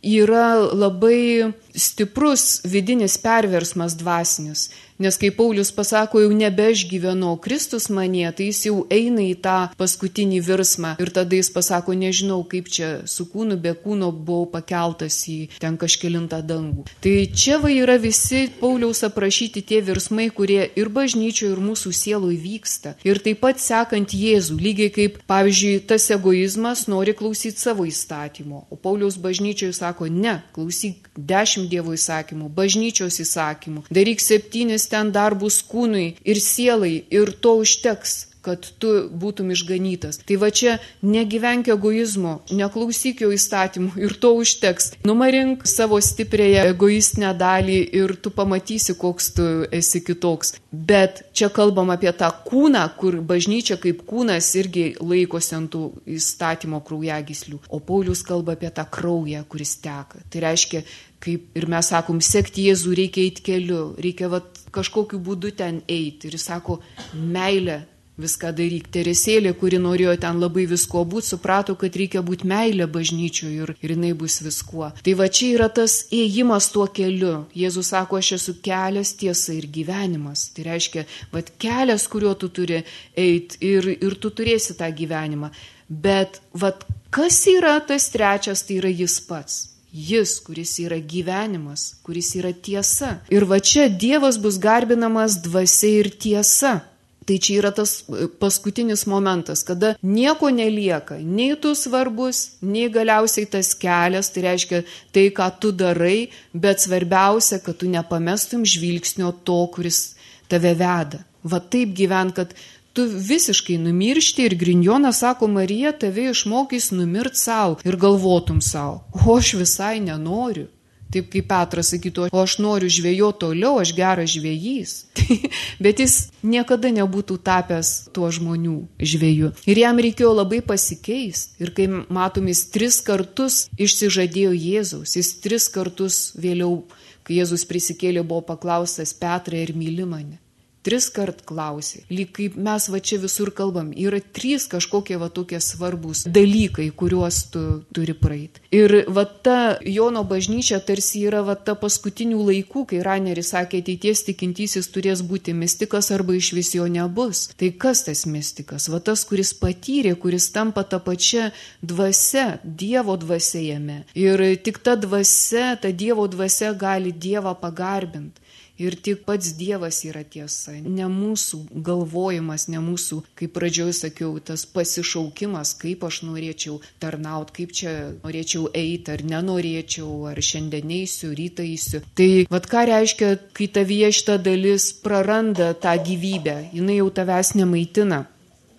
yra labai stiprus vidinis perversmas dvasinis. Nes kai Paulius pasako, jau nebe aš gyvenu, Kristus manie, tai jis jau eina į tą paskutinį virsmą. Ir tada jis pasako, nežinau, kaip čia su kūnu, be kūno buvau pakeltas į ten kažkelintą dangų. Tai čia va yra visi Pauliaus aprašyti tie virsmai, kurie ir bažnyčioje, ir mūsų sielui vyksta. Ir taip pat sekant Jėzų, lygiai kaip, pavyzdžiui, tas egoizmas nori klausyti savo įstatymo. O Pauliaus bažnyčioje sako, ne, klausyk dešimt Dievo įsakymų, bažnyčios įsakymų, daryk septynis ten darbus kūnui ir sielai ir to užteks kad tu būtum išganytas. Tai va čia negyvenk egoizmo, neklausyk jo įstatymų ir to užteks. Numarink savo stipriąją egoistinę dalį ir tu pamatysi, koks tu esi kitoks. Bet čia kalbam apie tą kūną, kur bažnyčia kaip kūnas irgi laikosi ant tų įstatymo kraujagyslių. O Paulius kalba apie tą kraują, kuris teka. Tai reiškia, kaip ir mes sakom, sekti Jėzų reikia eiti keliu, reikia vat, kažkokiu būdu ten eiti. Ir jis sako, meilė viską daryk. Teresėlė, kuri norėjo ten labai visko būti, suprato, kad reikia būti meilė bažnyčioje ir, ir jinai bus viskuo. Tai va čia yra tas ėjimas tuo keliu. Jėzus sako, aš esu kelias, tiesa ir gyvenimas. Tai reiškia, va kelias, kuriuo tu turi eiti ir, ir tu turėsi tą gyvenimą. Bet va kas yra tas trečias, tai yra jis pats. Jis, kuris yra gyvenimas, kuris yra tiesa. Ir va čia Dievas bus garbinamas dvasia ir tiesa. Tai čia yra tas e, paskutinis momentas, kada nieko nelieka, nei tu svarbus, nei galiausiai tas kelias, tai reiškia tai, ką tu darai, bet svarbiausia, kad tu nepamestum žvilgsnio to, kuris tave veda. Va taip gyvent, kad tu visiškai numiršti ir Grinjonas sako, Marija tave išmokys numirt savo ir galvotum savo, o aš visai nenoriu. Taip kaip Petras sakytų, o aš noriu žvėjo toliau, aš geras žvėjys. (laughs) Bet jis niekada nebūtų tapęs tuo žmonių žvėjų. Ir jam reikėjo labai pasikeisti. Ir kai matom, jis tris kartus išsižadėjo Jėzaus, jis tris kartus vėliau, kai Jėzus prisikėlė, buvo paklaustas Petrai ir myli mane. Tris kart klausė, lyg kaip mes va čia visur kalbam, yra trys kažkokie va tokie svarbus dalykai, kuriuos tu turi praeiti. Ir va ta Jono bažnyčia tarsi yra va ta paskutinių laikų, kai Raneris sakė, ateities tikintysis turės būti mystikas arba iš vis jo nebus. Tai kas tas mystikas? Va tas, kuris patyrė, kuris tampa tą pačią dvasę, Dievo dvasę jame. Ir tik ta dvasė, ta Dievo dvasė gali Dievą pagarbinti. Ir tik pats Dievas yra tiesa, ne mūsų galvojimas, ne mūsų, kaip pradžioj sakiau, tas pasišaukimas, kaip aš norėčiau tarnauti, kaip čia norėčiau eiti, ar nenorėčiau, ar šiandien eisiu, rytą eisiu. Tai vad ką reiškia, kai tavyje šita dalis praranda tą gyvybę, jinai jau tavęs nemaitina.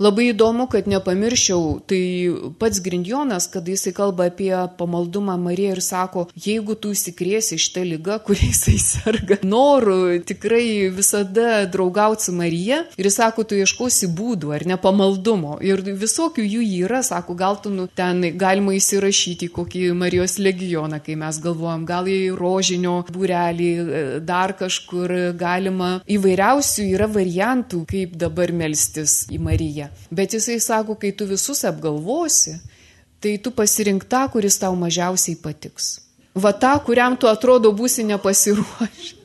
Labai įdomu, kad nepamirščiau, tai pats Grindjonas, kada jisai kalba apie pamaldumą Mariją ir sako, jeigu tu įsikrėsi šitą lygą, kuriai jisai serga, noru tikrai visada draugauti su Marija ir jis sako, tu ieškosi būdų ar ne pamaldumo. Ir visokių jų yra, sako, gal tu nu, ten galima įsirašyti kokį Marijos legioną, kai mes galvojam, gal į rožinio būrelį, dar kažkur galima. Įvairiausių yra variantų, kaip dabar melstis į Mariją. Bet jisai sako, kai tu visus apgalvosi, tai tu pasirink tą, kuris tau mažiausiai patiks. Va tą, kuriam tu atrodo būsi nepasiruošęs.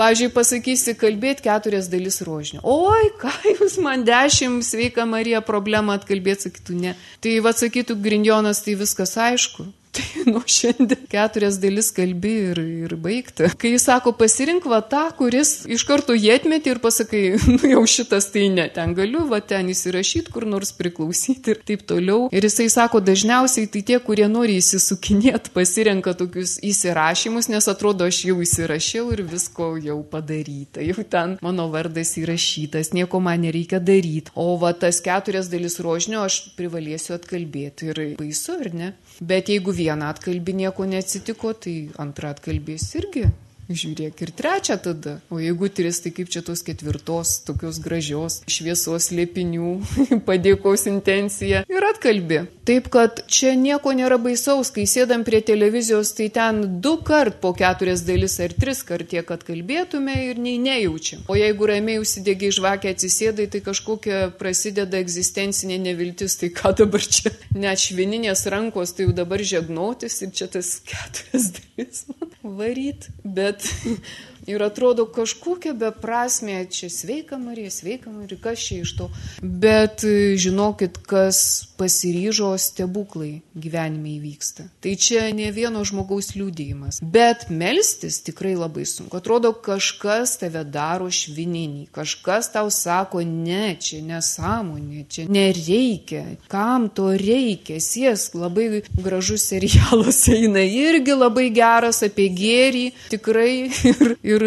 Pavyzdžiui, pasakysi kalbėti keturias dalis rožinio. Oi, ką jūs man dešimt sveika Marija problemą atkalbėti, sakytų ne. Tai va sakytų Grindjonas, tai viskas aišku. Tai (laughs) nuo šiandien keturias dalis kalbi ir, ir baigti. Kai jis sako, pasirink va tą, kuris iš karto jį atmeti ir pasakai, (laughs) nu jau šitas tai ne, ten galiu, va ten įsirašyti, kur nors priklausyti ir taip toliau. Ir jisai sako, dažniausiai tai tie, kurie nori įsisukinėti, (laughs) pasirenka tokius įsirašymus, nes atrodo, aš jau įsirašiau ir visko jau padaryta. Jau ten mano vardas įrašytas, nieko man nereikia daryti. O va tas keturias dalis rožinio aš privalėsiu atkalbėti ir baisu, ar ne? Bet jeigu vieną atkalbį nieko neatsitiko, tai antrą atkalbės irgi žiūrėk ir trečią tada. O jeigu tris, tai kaip čia tos ketvirtos, tokios gražios, šviesos liepinių, (laughs) padėkos intencija ir atkalbi. Taip, kad čia nieko nėra baisaus, kai sėdam prie televizijos, tai ten du kart po keturias dalis ar tris kart tiek, kad kalbėtume ir nei nejaučiam. O jeigu ramiai užsidėgiai žvakę atsisėdai, tai kažkokia prasideda egzistencinė neviltis, tai ką dabar čia, net švininės rankos, tai jau dabar žegnotis ir čia tas (laughs) keturias dalis varyt. Bet but (laughs) ir atrodo kažkokia beprasmė, čia sveika Marija, sveika Marija, kas čia iš to. Bet e, žinokit, kas pasiryžo stebuklai gyvenime įvyksta. Tai čia ne vieno žmogaus liūdėjimas. Bet melstis tikrai labai sunku. Atrodo, kažkas tave daro švininį, kažkas tau sako, ne, čia nesąmonė, čia nereikia. Kam to reikia? Siesk, labai gražus serialas eina irgi labai geras apie gėrį, tikrai. (laughs) Ir, ir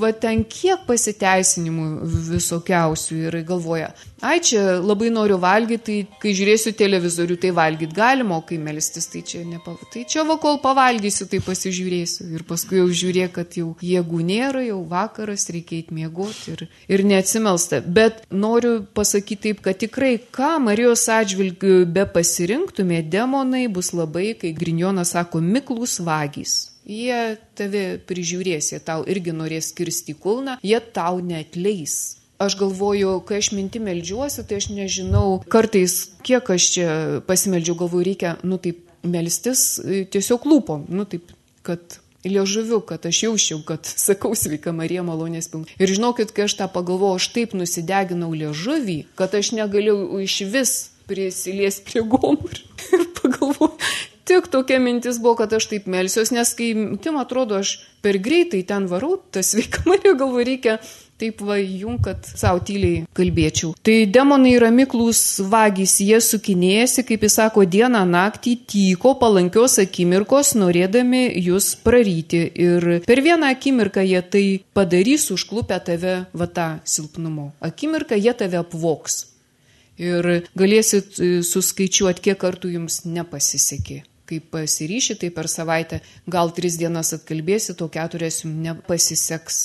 va ten kiek pasiteisinimų visokiausių ir galvoja, ai čia labai noriu valgyti, tai kai žiūrėsiu televizorių, tai valgyti galima, o kai melstis, tai čia nepav... Tai čia va kol pavalgysiu, tai pasižiūrėsiu. Ir paskui jau žiūrėk, kad jau jėgų nėra, jau vakaras, reikia eiti miegoti ir, ir neatsimelsta. Bet noriu pasakyti taip, kad tikrai, ką Marijos atžvilgiu be pasirinktume, demonai bus labai, kai Grinjonas sako, miklus vagys. Jie tave prižiūrės, jie tau irgi norės kirsti kulną, jie tau netleis. Aš galvoju, kai aš minti melžiuosi, tai aš nežinau, kartais kiek aš čia pasimeldžiau, galvoju, reikia, nu taip, melstis e, tiesiog lūpom, nu taip, kad liežuviu, kad aš jausčiau, kad (laughs) sakau sveika Marija malonės pilna. Ir žinokit, kai aš tą pagalvojau, aš taip nusideginau liežuvį, kad aš negalėjau iš vis prisilies prie gomų (laughs) ir pagalvojau, tik tokia mintis buvo, kad aš taip melsiuos, nes kai tim atrodo, aš per greitai ten varau, tas sveika Marija galvo reikia taip va jum, kad savo tyliai kalbėčiau. Tai demonai yra miklus vagys, jie sukinėjasi, kaip jis sako, dieną naktį tyko palankios akimirkos, norėdami jūs praryti. Ir per vieną akimirką jie tai padarys, užklupę tave va tą silpnumo. Akimirką jie tave apvoks. Ir galėsit e, suskaičiuoti, kiek kartų jums nepasisekė kai pasiryši, tai per savaitę gal tris dienas atkalbėsi, to keturias jums nepasiseks.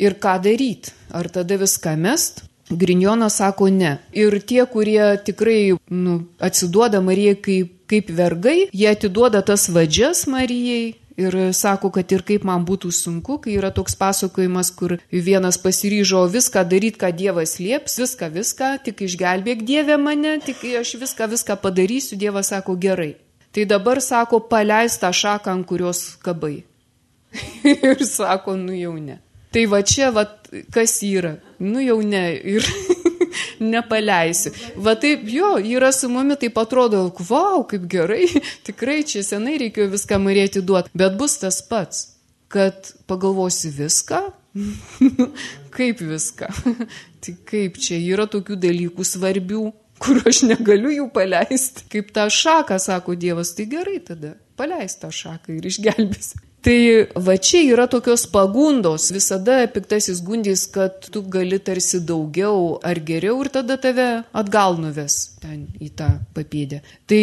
Ir ką daryti? Ar tada viską mest? Grinjonas sako ne. Ir tie, kurie tikrai nu, atsiduoda Marijai kaip, kaip vergai, jie atiduoda tas vadžias Marijai, Ir sako, kad ir kaip man būtų sunku, kai yra toks pasakojimas, kur vienas pasiryžo viską daryti, ką Dievas lieps, viską, viską, tik išgelbėk Dievę mane, tik aš viską, viską padarysiu, Dievas sako gerai. Tai dabar sako, paleis tą šaką, ant kurios kabai. (laughs) ir sako, nu jau ne. Tai va čia, va, kas yra, nu jau ne. Ir (laughs) nepaleisiu. Va taip, jo, yra su mumi, taip atrodo, wow, kaip gerai, (laughs) tikrai čia senai reikėjo viską marėti duoti, bet bus tas pats, kad pagalvosi viską, kaip viską, tai kaip čia yra tokių dalykų svarbių, kur aš negaliu jų paleisti. Kaip tą šaką, sako Dievas, tai gerai tada, paleist tą šaką ir išgelbės. Tai va čia yra tokios pagundos, visada piktasis gundys, kad tu gali tarsi daugiau ar geriau ir tada tave atgal nuves ten į tą papėdę. Tai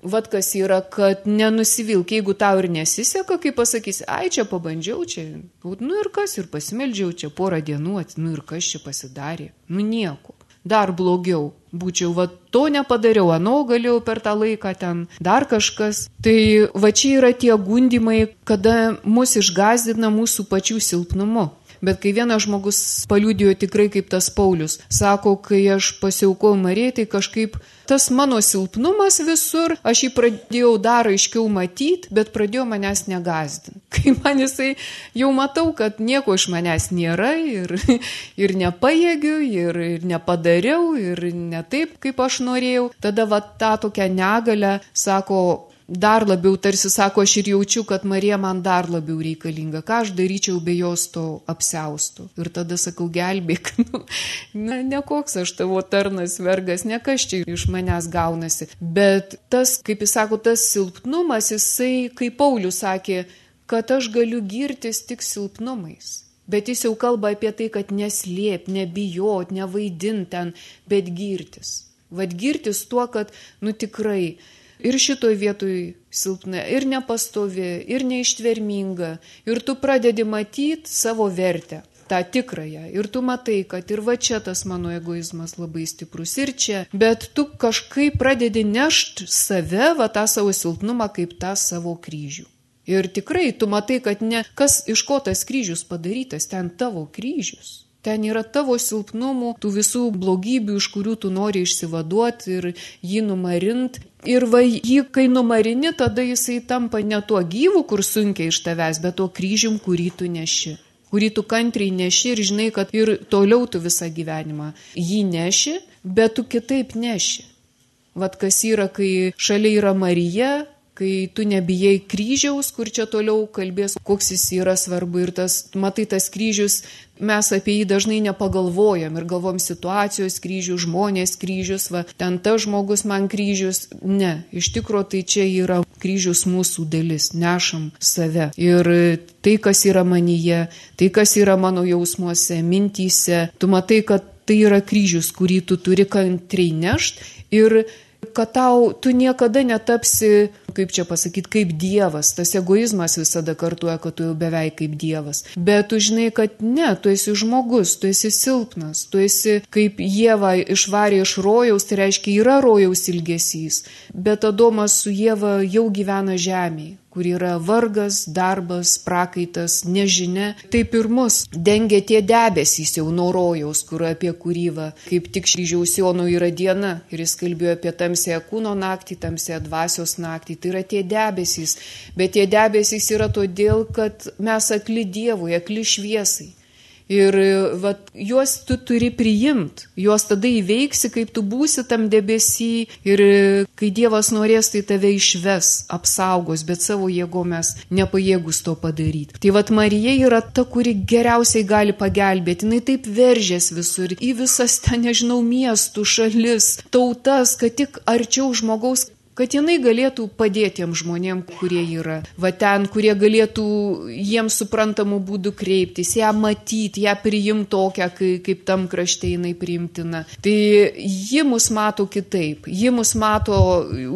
Vat kas yra, kad nenusivilk, jeigu tau ir nesiseka, kaip pasakysi, ai čia pabandžiau, čia, nu ir kas, ir pasimeldžiau čia porą dienų, nu ir kas čia pasidarė, nu nieko dar blogiau būčiau, va to nepadariau, anu galėjau per tą laiką ten dar kažkas. Tai va čia yra tie gundimai, kada mus išgazdina mūsų pačių silpnumu. Bet kai vienas žmogus paliūdėjo tikrai kaip tas Paulius, sako, kai aš pasiaukau Marijai, tai kažkaip tas mano silpnumas visur, aš jį pradėjau dar aiškiau matyti, bet pradėjo manęs negazdinti. (laughs) Kai man jisai jau matau, kad nieko iš manęs nėra ir, (laughs) ir nepajėgiu, ir, ir nepadariau, ir ne taip, kaip aš norėjau, tada va tą tokią negalę, sako, dar labiau tarsi sako, aš ir jaučiu, kad Marija man dar labiau reikalinga, ką aš daryčiau be jos to apsiaustų. Ir tada sakau, gelbėk, (laughs) nu, na, ne koks aš tavo tarnas vergas, ne kas čia iš manęs gaunasi. Bet tas, kaip jis sako, tas silpnumas, jisai, kaip Paulius sakė, kad aš galiu girtis tik silpnumais. Bet jis jau kalba apie tai, kad neslėp, nebijot, nevaidint ten, bet girtis. Vad girtis tuo, kad, nu tikrai, ir šitoj vietoj silpna, ir nepastovi, ir neištverminga. Ir tu pradedi matyti savo vertę tą tikrąją. Ir tu matai, kad ir va čia tas mano egoizmas labai stiprus, ir čia. Bet tu kažkaip pradedi nešti save, va tą savo silpnumą, kaip tą savo kryžių. Ir tikrai tu matai, kad ne kas iš ko tas kryžius padarytas, ten tavo kryžius. Ten yra tavo silpnumų, tų visų blogybių, iš kurių tu nori išsivaduoti ir jį numarint. Ir va jį, kai numarini, tada jisai tampa ne tuo gyvu, kur sunkiai iš tavęs, bet tuo kryžium, kurį tu neši kurį tu kantriai neši ir žinai, kad ir toliau tu visą gyvenimą jį neši, bet tu kitaip neši. Vat kas yra, kai šalia yra Marija, kai tu nebijai kryžiaus, kur čia toliau kalbės, koks jis yra svarbu ir tas, matai, tas kryžius, mes apie jį dažnai nepagalvojam ir galvom situacijos kryžius, žmonės kryžius, va, ten tas žmogus man kryžius. Ne, iš tikrųjų tai čia yra kryžius mūsų dalis, nešam save. Ir tai, kas yra manyje, tai, kas yra mano jausmuose, mintyse, tu matai, kad tai yra kryžius, kurį tu turi kantriai nešt ir kad tau tu niekada netapsi, kaip čia pasakyti, kaip Dievas. Tas egoizmas visada kartuoja, kad tu jau beveik kaip Dievas. Bet tu žinai, kad ne, tu esi žmogus, tu esi silpnas, tu esi kaip Jėva išvarė iš rojaus, tai reiškia yra rojaus ilgesys. Bet Adomas su Jėva jau gyvena žemėje kur yra vargas, darbas, prakaitas, nežinia. Taip ir mus dengia tie debesys jau norojaus, kur apie va, kaip tik kryžiaus Jono yra diena. Ir jis kalbėjo apie tamsę kūno naktį, tamsę dvasios naktį. Tai yra tie debesys. Bet tie debesys yra todėl, kad mes akli Dievui, akli šviesai. Ir vat, juos tu turi priimti, juos tada įveiksi, kaip tu būsi tam debesį ir kai Dievas norės, tai tave išves, apsaugos, bet savo jėgo mes nepajėgus to padaryti. Tai vad Marija yra ta, kuri geriausiai gali pagelbėti, jinai taip veržės visur, į visas ten, nežinau, miestų, šalis, tautas, kad tik arčiau žmogaus kad jinai galėtų padėti tiem žmonėm, kurie yra va ten, kurie galėtų jiems suprantamų būdų kreiptis, ją matyti, ją priimti tokią, kaip tam krašte jinai priimtina. Tai ji mus mato kitaip, ji mus mato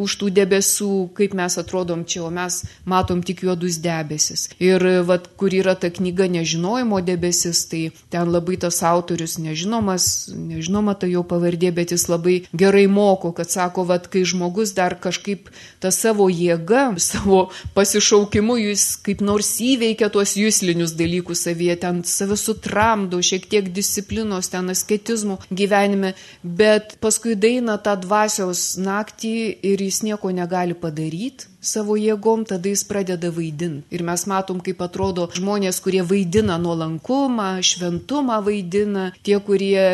už tų debesų, kaip mes atrodom čia, o mes matom tik juodus debesis. Ir va, kur yra ta knyga nežinojimo debesis, tai ten labai tas autorius nežinomas, nežinoma ta jo pavardė, bet jis labai gerai moko, kad sako, va, kai žmogus dar kažkas kažkaip tą savo jėgą, savo pasišaukimu jis kaip nors įveikia tuos jūslinius dalykus savyje, ten save sutramdo, šiek tiek disciplinos, ten asketizmų gyvenime, bet paskui daina tą dvasios naktį ir jis nieko negali padaryti savo jėgom, tada jis pradeda vaidinti. Ir mes matom, kaip atrodo žmonės, kurie vaidina nuolankumą, šventumą vaidina, tie, kurie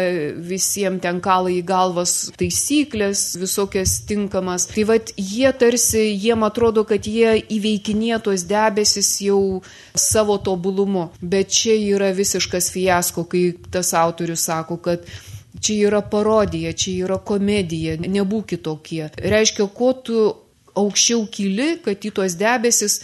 visiems ten kalai į galvas taisyklės, visokias tinkamas. Tai vad jie tarsi, jiem atrodo, kad jie įveikinė tuos debesis jau savo tobulumu. Bet čia yra visiškas fiasko, kai tas autorius sako, kad Čia yra parodija, čia yra komedija, nebūkit tokie. Reiškia, ko tu aukščiau kyli, kad į tuos debesis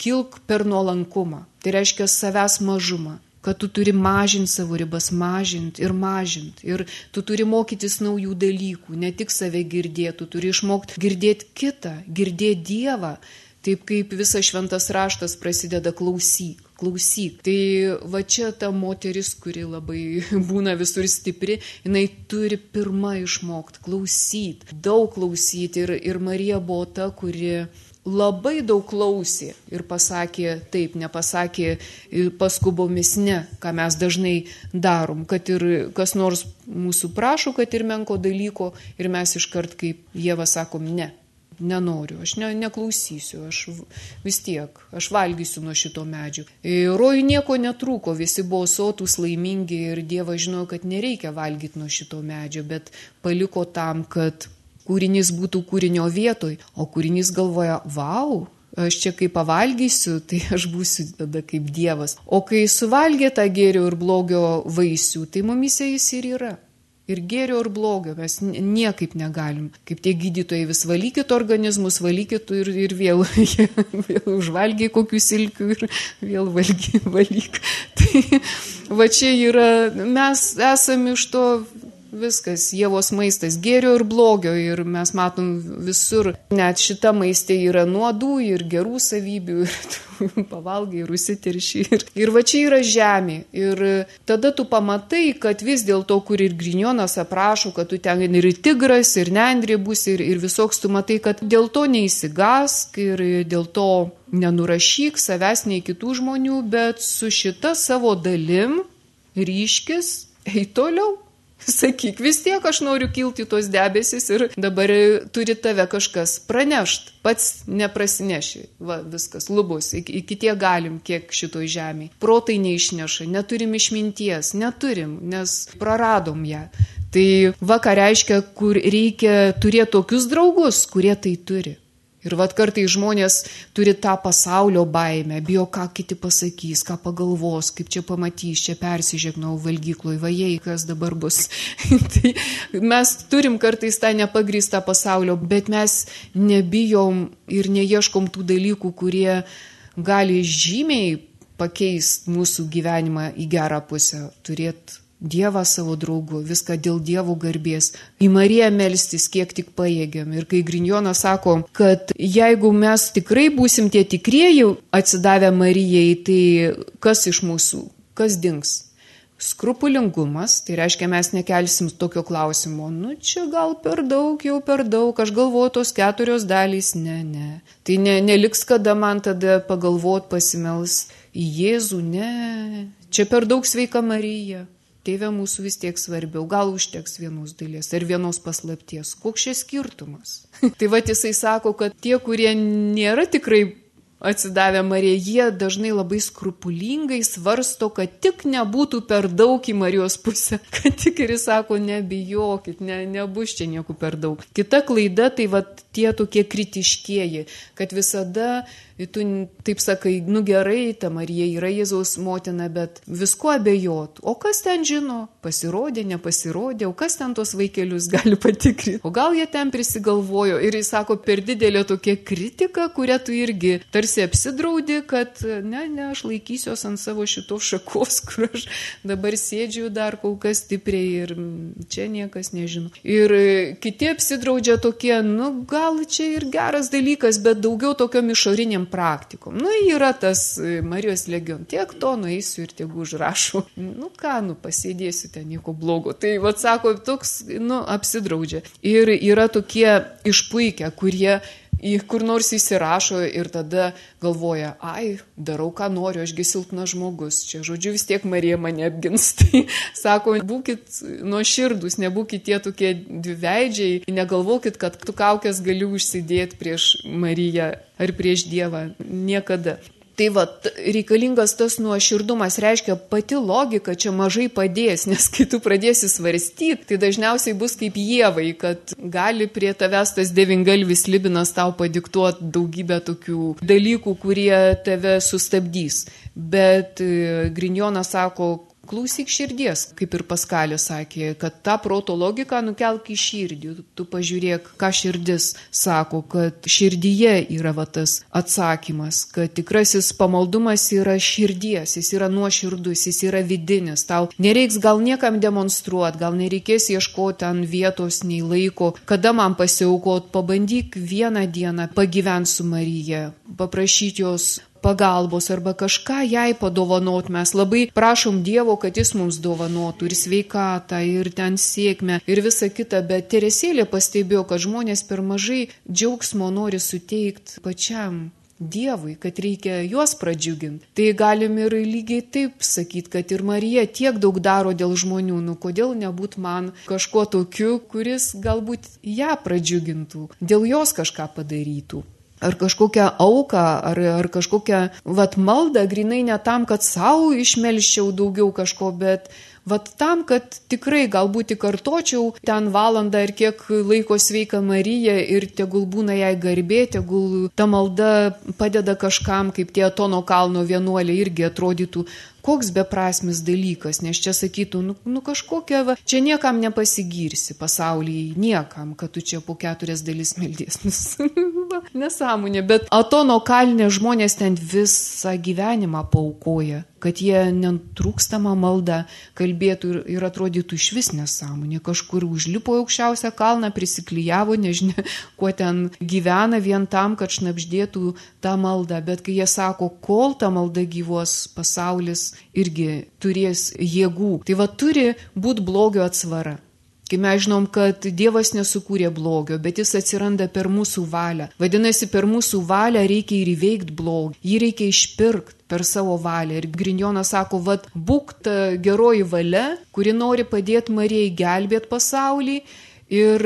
kilk per nuolankumą. Tai reiškia savęs mažumą kad tu turi mažinti savo ribas, mažinti ir mažinti. Ir tu turi mokytis naujų dalykų, ne tik save girdėti, tu turi išmokti girdėti kitą, girdėti Dievą. Taip kaip visas šventas raštas prasideda klausyk, klausyk. Tai va čia ta moteris, kuri labai (laughs) būna visur stipri, jinai turi pirmą išmokti klausyti, daug klausyti. Ir, ir Marija buvo ta, kuri labai daug klausė ir pasakė taip, nepasakė paskubomis ne, ką mes dažnai darom, kad ir kas nors mūsų prašo, kad ir menko dalyko ir mes iškart kaip Jėva sakom ne nenoriu, aš ne, neklausysiu, aš vis tiek, aš valgysiu nuo šito medžio. Rojų nieko netrūko, visi buvo sotus, laimingi ir Dievas žinojo, kad nereikia valgyti nuo šito medžio, bet paliko tam, kad kūrinys būtų kūrinio vietoj, o kūrinys galvoja, wow, aš čia kai pavalgysiu, (laughs) tai aš būsiu tada kaip Dievas. O kai suvalgė tą gėrio ir blogio vaisių, tai mumise jis ir yra. Ir gėrio, ir blogio mes niekaip negalim. Kaip tie gydytojai vis valykit organizmus, valykit ir, ir vėl, (laughs) vėl užvalgiai kokių silkių ir vėl valgy, (laughs) valyk. Tai va čia yra, mes esame iš to viskas, Jėvos maistas, gėrio ir blogio ir mes matom visur, net šita maistė yra nuodų ir gerų savybių (laughs) ir pavalgai ir užsitirši. Ir, ir va čia yra žemė. Ir tada tu pamatai, kad vis dėlto, kur ir Grinjonas aprašo, kad tu ten ir tigras, ir nendrė bus, ir, ir visoks tu matai, kad dėl to neįsigask ir dėl to nenurašyk savęs nei kitų žmonių, bet su šita savo dalim ryškis, eik toliau. Sakyk, vis tiek aš noriu kilti tos debesis ir dabar turi tave kažkas pranešt, pats neprasineši. Va, viskas, lubus, iki, iki tie galim, kiek šitoj žemėje. Protai neišneša, neturim išminties, neturim, nes praradom ją. Tai va ką reiškia, kur reikia turėti tokius draugus, kurie tai turi. Ir vad kartai žmonės turi tą pasaulio baimę, bijo, ką kiti pasakys, ką pagalvos, kaip čia pamatys, čia persižegnau valgykloj, vajai, kas dabar bus. (laughs) tai mes turim kartais tą nepagrįstą pasaulio, bet mes nebijom ir neieškom tų dalykų, kurie gali žymiai pakeisti mūsų gyvenimą į gerą pusę, turėti Dievą savo draugu, viską dėl dievų garbės, į Mariją melstis, kiek tik pajėgiam. Ir kai Grinjonas sako, kad jeigu mes tikrai būsim tie tikrieji atsidavę Marijai, tai kas iš mūsų, kas dings? Skrupulingumas, tai reiškia mes nekelsim tokio klausimo, nu čia gal per daug, jau per daug, aš galvoju tos keturios dalys, ne, ne. Tai ne, neliks kada man tada pagalvot, pasimels į Jėzų, ne, čia per daug sveika Marija tėvė mūsų vis tiek svarbiau, gal užteks vienos dalies ar vienos paslapties. Koks šis skirtumas? (laughs) tai va jisai sako, kad tie, kurie nėra tikrai atsidavę Marijai, jie dažnai labai skrupulingai svarsto, kad tik nebūtų per daug į Marijos pusę, (laughs) kad tik ir jis sako, nebijokit, ne, nebus čia nieko per daug. Kita klaida tai va tie tokie kritiškieji, kad visada tu taip sakai, nu gerai, ta Marija yra Jėzaus motina, bet visko abejot. O kas ten žino, pasirodė, nepasirodė, o kas ten tos vaikelius gali patikrinti. O gal jie ten prisigalvojo ir jis sako, per didelė tokia kritika, kurią tu irgi tarsi apsidraudi, kad ne, ne, aš laikysiuos ant savo šitos šakos, kur aš dabar sėdžiu dar kol kas stipriai ir čia niekas nežino. Ir kiti apsidraudžia tokie, nu gal čia ir geras dalykas, bet daugiau tokiom išoriniam praktikom. Nu, yra tas e, Marijos legion, tiek to nueisiu ir tiek užrašau. Nu ką, nu pasėdėsiu ten nieko blogo. Tai, vad sako, toks, nu, apsidraudžia. Ir yra tokie išpuikę, kurie į kur nors įsirašo ir tada galvoja, ai, darau, ką noriu, ašgi silpnas žmogus. Čia, žodžiu, vis tiek Marija mane apgins. (laughs) Tai sako, būkit nuo širdus, nebūkit tie tokie dviveidžiai, negalvokit, kad tu kaukės gali užsidėti prieš Mariją ar prieš Dievą. Niekada. Tai va, reikalingas tas nuoširdumas reiškia pati logika čia mažai padės, nes kai tu pradėsi svarstyti, tai dažniausiai bus kaip jievai, kad gali prie tavęs tas devingalvis libinas tau padiktuoti daugybę tokių dalykų, kurie tave sustabdys. Bet e, Grinjonas sako, Klausyk širdies, kaip ir Paskalė sakė, kad tą proto logiką nukelk į širdį. Tu pažiūrėk, ką širdis sako, kad širdyje yra va tas atsakymas, kad tikrasis pamaldumas yra širdies, jis yra nuoširdus, jis yra vidinis. Tau nereiks gal niekam demonstruoti, gal nereikės ieškoti ant vietos nei laiko, kada man pasiaukot, pabandyk vieną dieną pagyventi su Marija, paprašyti jos pagalbos arba kažką jai padovanot. Mes labai prašom Dievo, kad jis mums dovanotų ir sveikatą, ir ten sėkmę, ir visa kita, bet Teresėlė pastebėjo, kad žmonės per mažai džiaugsmo nori suteikti pačiam. Dievui, kad reikia juos pradžiuginti. Tai galim ir lygiai taip sakyti, kad ir Marija tiek daug daro dėl žmonių, nu kodėl nebūt man kažkuo tokiu, kuris galbūt ją pradžiugintų, dėl jos kažką padarytų ar kažkokią auką, ar, ar kažkokią vat maldą, grinai ne tam, kad savo išmelščiau daugiau kažko, bet vat tam, kad tikrai galbūt įkartočiau ten valandą ir kiek laiko sveika Marija ir tegul būna jai garbė, tegul ta malda padeda kažkam, kaip tie Tono kalno vienuoliai irgi atrodytų, koks beprasmis dalykas, nes čia sakytų, nu, nu kažkokia, va, čia niekam nepasigirsi pasaulyje, niekam, kad tu čia po keturias dalis meldies. (laughs) nu, nesąmonė, bet Atono kalnė žmonės ten visą gyvenimą paukoja, kad jie netrūkstamą maldą kalbėtų ir, ir atrodytų iš vis nesąmonė. Kažkur užlipo aukščiausią kalną, prisiklyjavo, nežinia, (laughs) kuo ten gyvena vien tam, kad šnapždėtų tą maldą. Bet kai jie sako, kol ta malda gyvos, pasaulis irgi turės jėgų. Tai va turi būti blogio atsvara. Kai mes žinom, kad Dievas nesukūrė blogio, bet jis atsiranda per mūsų valią. Vadinasi, per mūsų valią reikia ir įveikti blogį, jį reikia išpirkti per savo valią. Ir Grinjonas sako, vad, būk ta geroji valia, kuri nori padėti Marijai gelbėti pasaulį Ir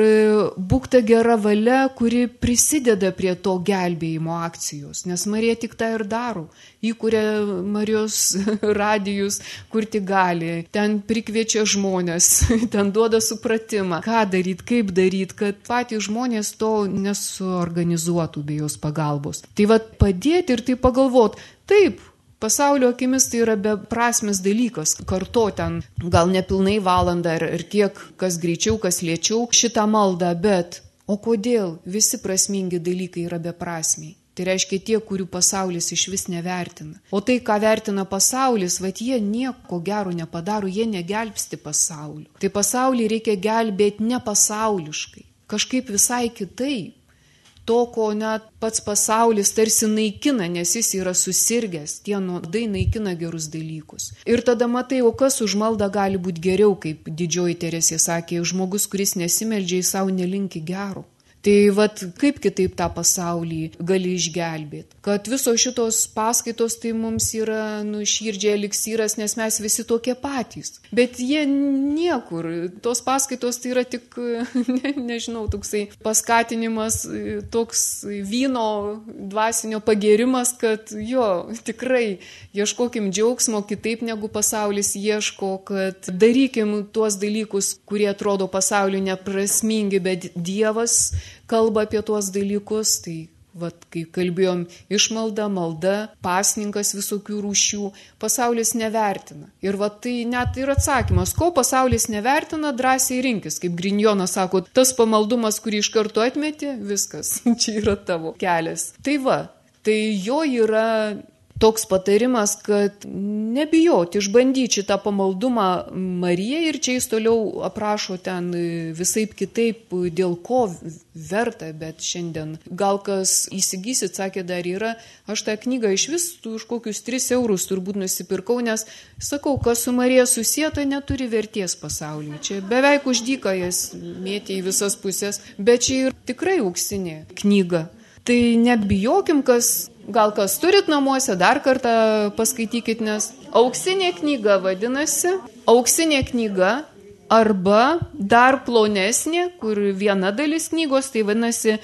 būk ta gera valia, kuri prisideda prie to gelbėjimo akcijos, nes Marija tik tą ir daro. Įkuria Marijos (laughs) radijus, kur tik gali, ten prikviečia žmonės, (laughs) ten duoda supratimą, ką daryti, kaip daryti, kad patys žmonės to nesuorganizuotų be jos pagalbos. Tai vad padėti ir tai pagalvoti, taip, Pasaulio akimis tai yra beprasmis dalykas. Kartu ten gal nepilnai valandą ir, ir kiek kas greičiau, kas lėčiau šitą maldą, bet o kodėl visi prasmingi dalykai yra beprasmiai? Tai reiškia tie, kurių pasaulis iš vis nevertina. O tai, ką vertina pasaulis, va jie nieko gero nepadaro, jie negelbsti pasaulio. Tai pasaulį reikia gelbėti ne pasauliškai, kažkaip visai kitaip to, ko net pats pasaulis tarsi naikina, nes jis yra susirgęs, tie nuodai naikina gerus dalykus. Ir tada matai, o kas už maldą gali būti geriau, kaip didžioji Teresė sakė, žmogus, kuris nesimeldžia į savo nelinki gerų. Tai vad kaip kitaip tą pasaulį gali išgelbėti. Kad visos šitos paskaitos tai mums yra nu, širdžiai eliksyras, nes mes visi tokie patys. Bet jie niekur. Tos paskaitos tai yra tik, (laughs) ne, nežinau, toksai paskatinimas, toks vyno dvasinio pagėrimas, kad jo, tikrai ieškokim džiaugsmo kitaip negu pasaulis ieško, kad darykim tuos dalykus, kurie atrodo pasauliu neprasmingi, bet Dievas kalba apie tuos dalykus, tai Vat, kai kalbėjom išmalda, malda, pasninkas visokių rūšių, pasaulis nevertina. Ir vat, tai net ir atsakymas, ko pasaulis nevertina, drąsiai rinkis. Kaip Grinjonas sako, tas pamaldumas, kurį iš karto atmeti, viskas, (laughs) čia yra tavo kelias. Tai va, tai jo yra toks patarimas, kad nebijoti, išbandyti šitą pamaldumą Marijai ir čia jis toliau aprašo ten visai kitaip, dėl ko verta, bet šiandien gal kas įsigysit, sakė, dar yra, aš tą knygą iš vis už kokius 3 eurus turbūt nusipirkau, nes sakau, kas su Marija susieta, neturi verties pasaulyje. Čia beveik uždyka jas mėtė į visas pusės, bet čia ir tikrai auksinė knyga. Tai nebijokim, kas Gal kas turit namuose, dar kartą paskaitykit, nes auksinė knyga vadinasi, auksinė knyga arba dar plonesnė, kur viena dalis knygos, tai vadinasi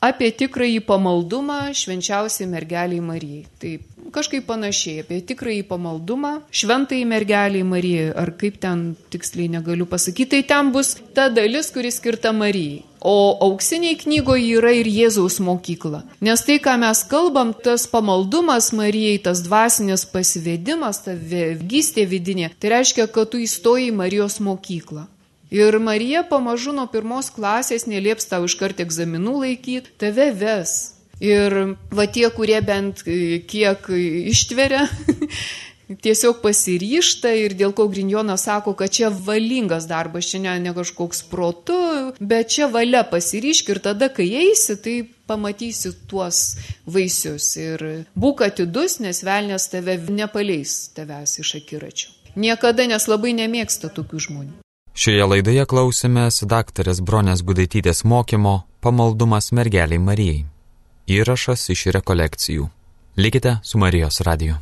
apie tikrąjį pamaldumą švenčiausiai mergeliai Marijai. Taip, kažkaip panašiai apie tikrąjį pamaldumą šventai mergeliai Marijai, ar kaip ten tiksliai negaliu pasakyti, tai ten bus ta dalis, kuri skirta Marijai. O auksiniai knygoje yra ir Jėzaus mokykla. Nes tai, ką mes kalbam, tas pamaldumas Marijai, tas dvasinis pasivedimas, ta vėgystė vidinė, tai reiškia, kad tu įstoji Marijos mokyklą. Ir Marija pamažu nuo pirmos klasės nelieps tau iškart egzaminų laikyti, tave ves. Ir va tie, kurie bent kiek ištveria, (laughs) tiesiog pasiryšta ir dėl ko Grinjonas sako, kad čia valingas darbas, čia ne, ne kažkoks protu, bet čia valia pasiryšk ir tada, kai eisi, tai pamatysi tuos vaisius ir būk atidus, nes velnės tave nepaleis tavęs iš akiračio. Niekada, nes labai nemėgsta tokių žmonių. Šioje laidoje klausėmės daktarės Bronės Gudaitytės mokymo Pamaldumas mergeliai Marijai. Įrašas iš rekolekcijų. Likite su Marijos radiju.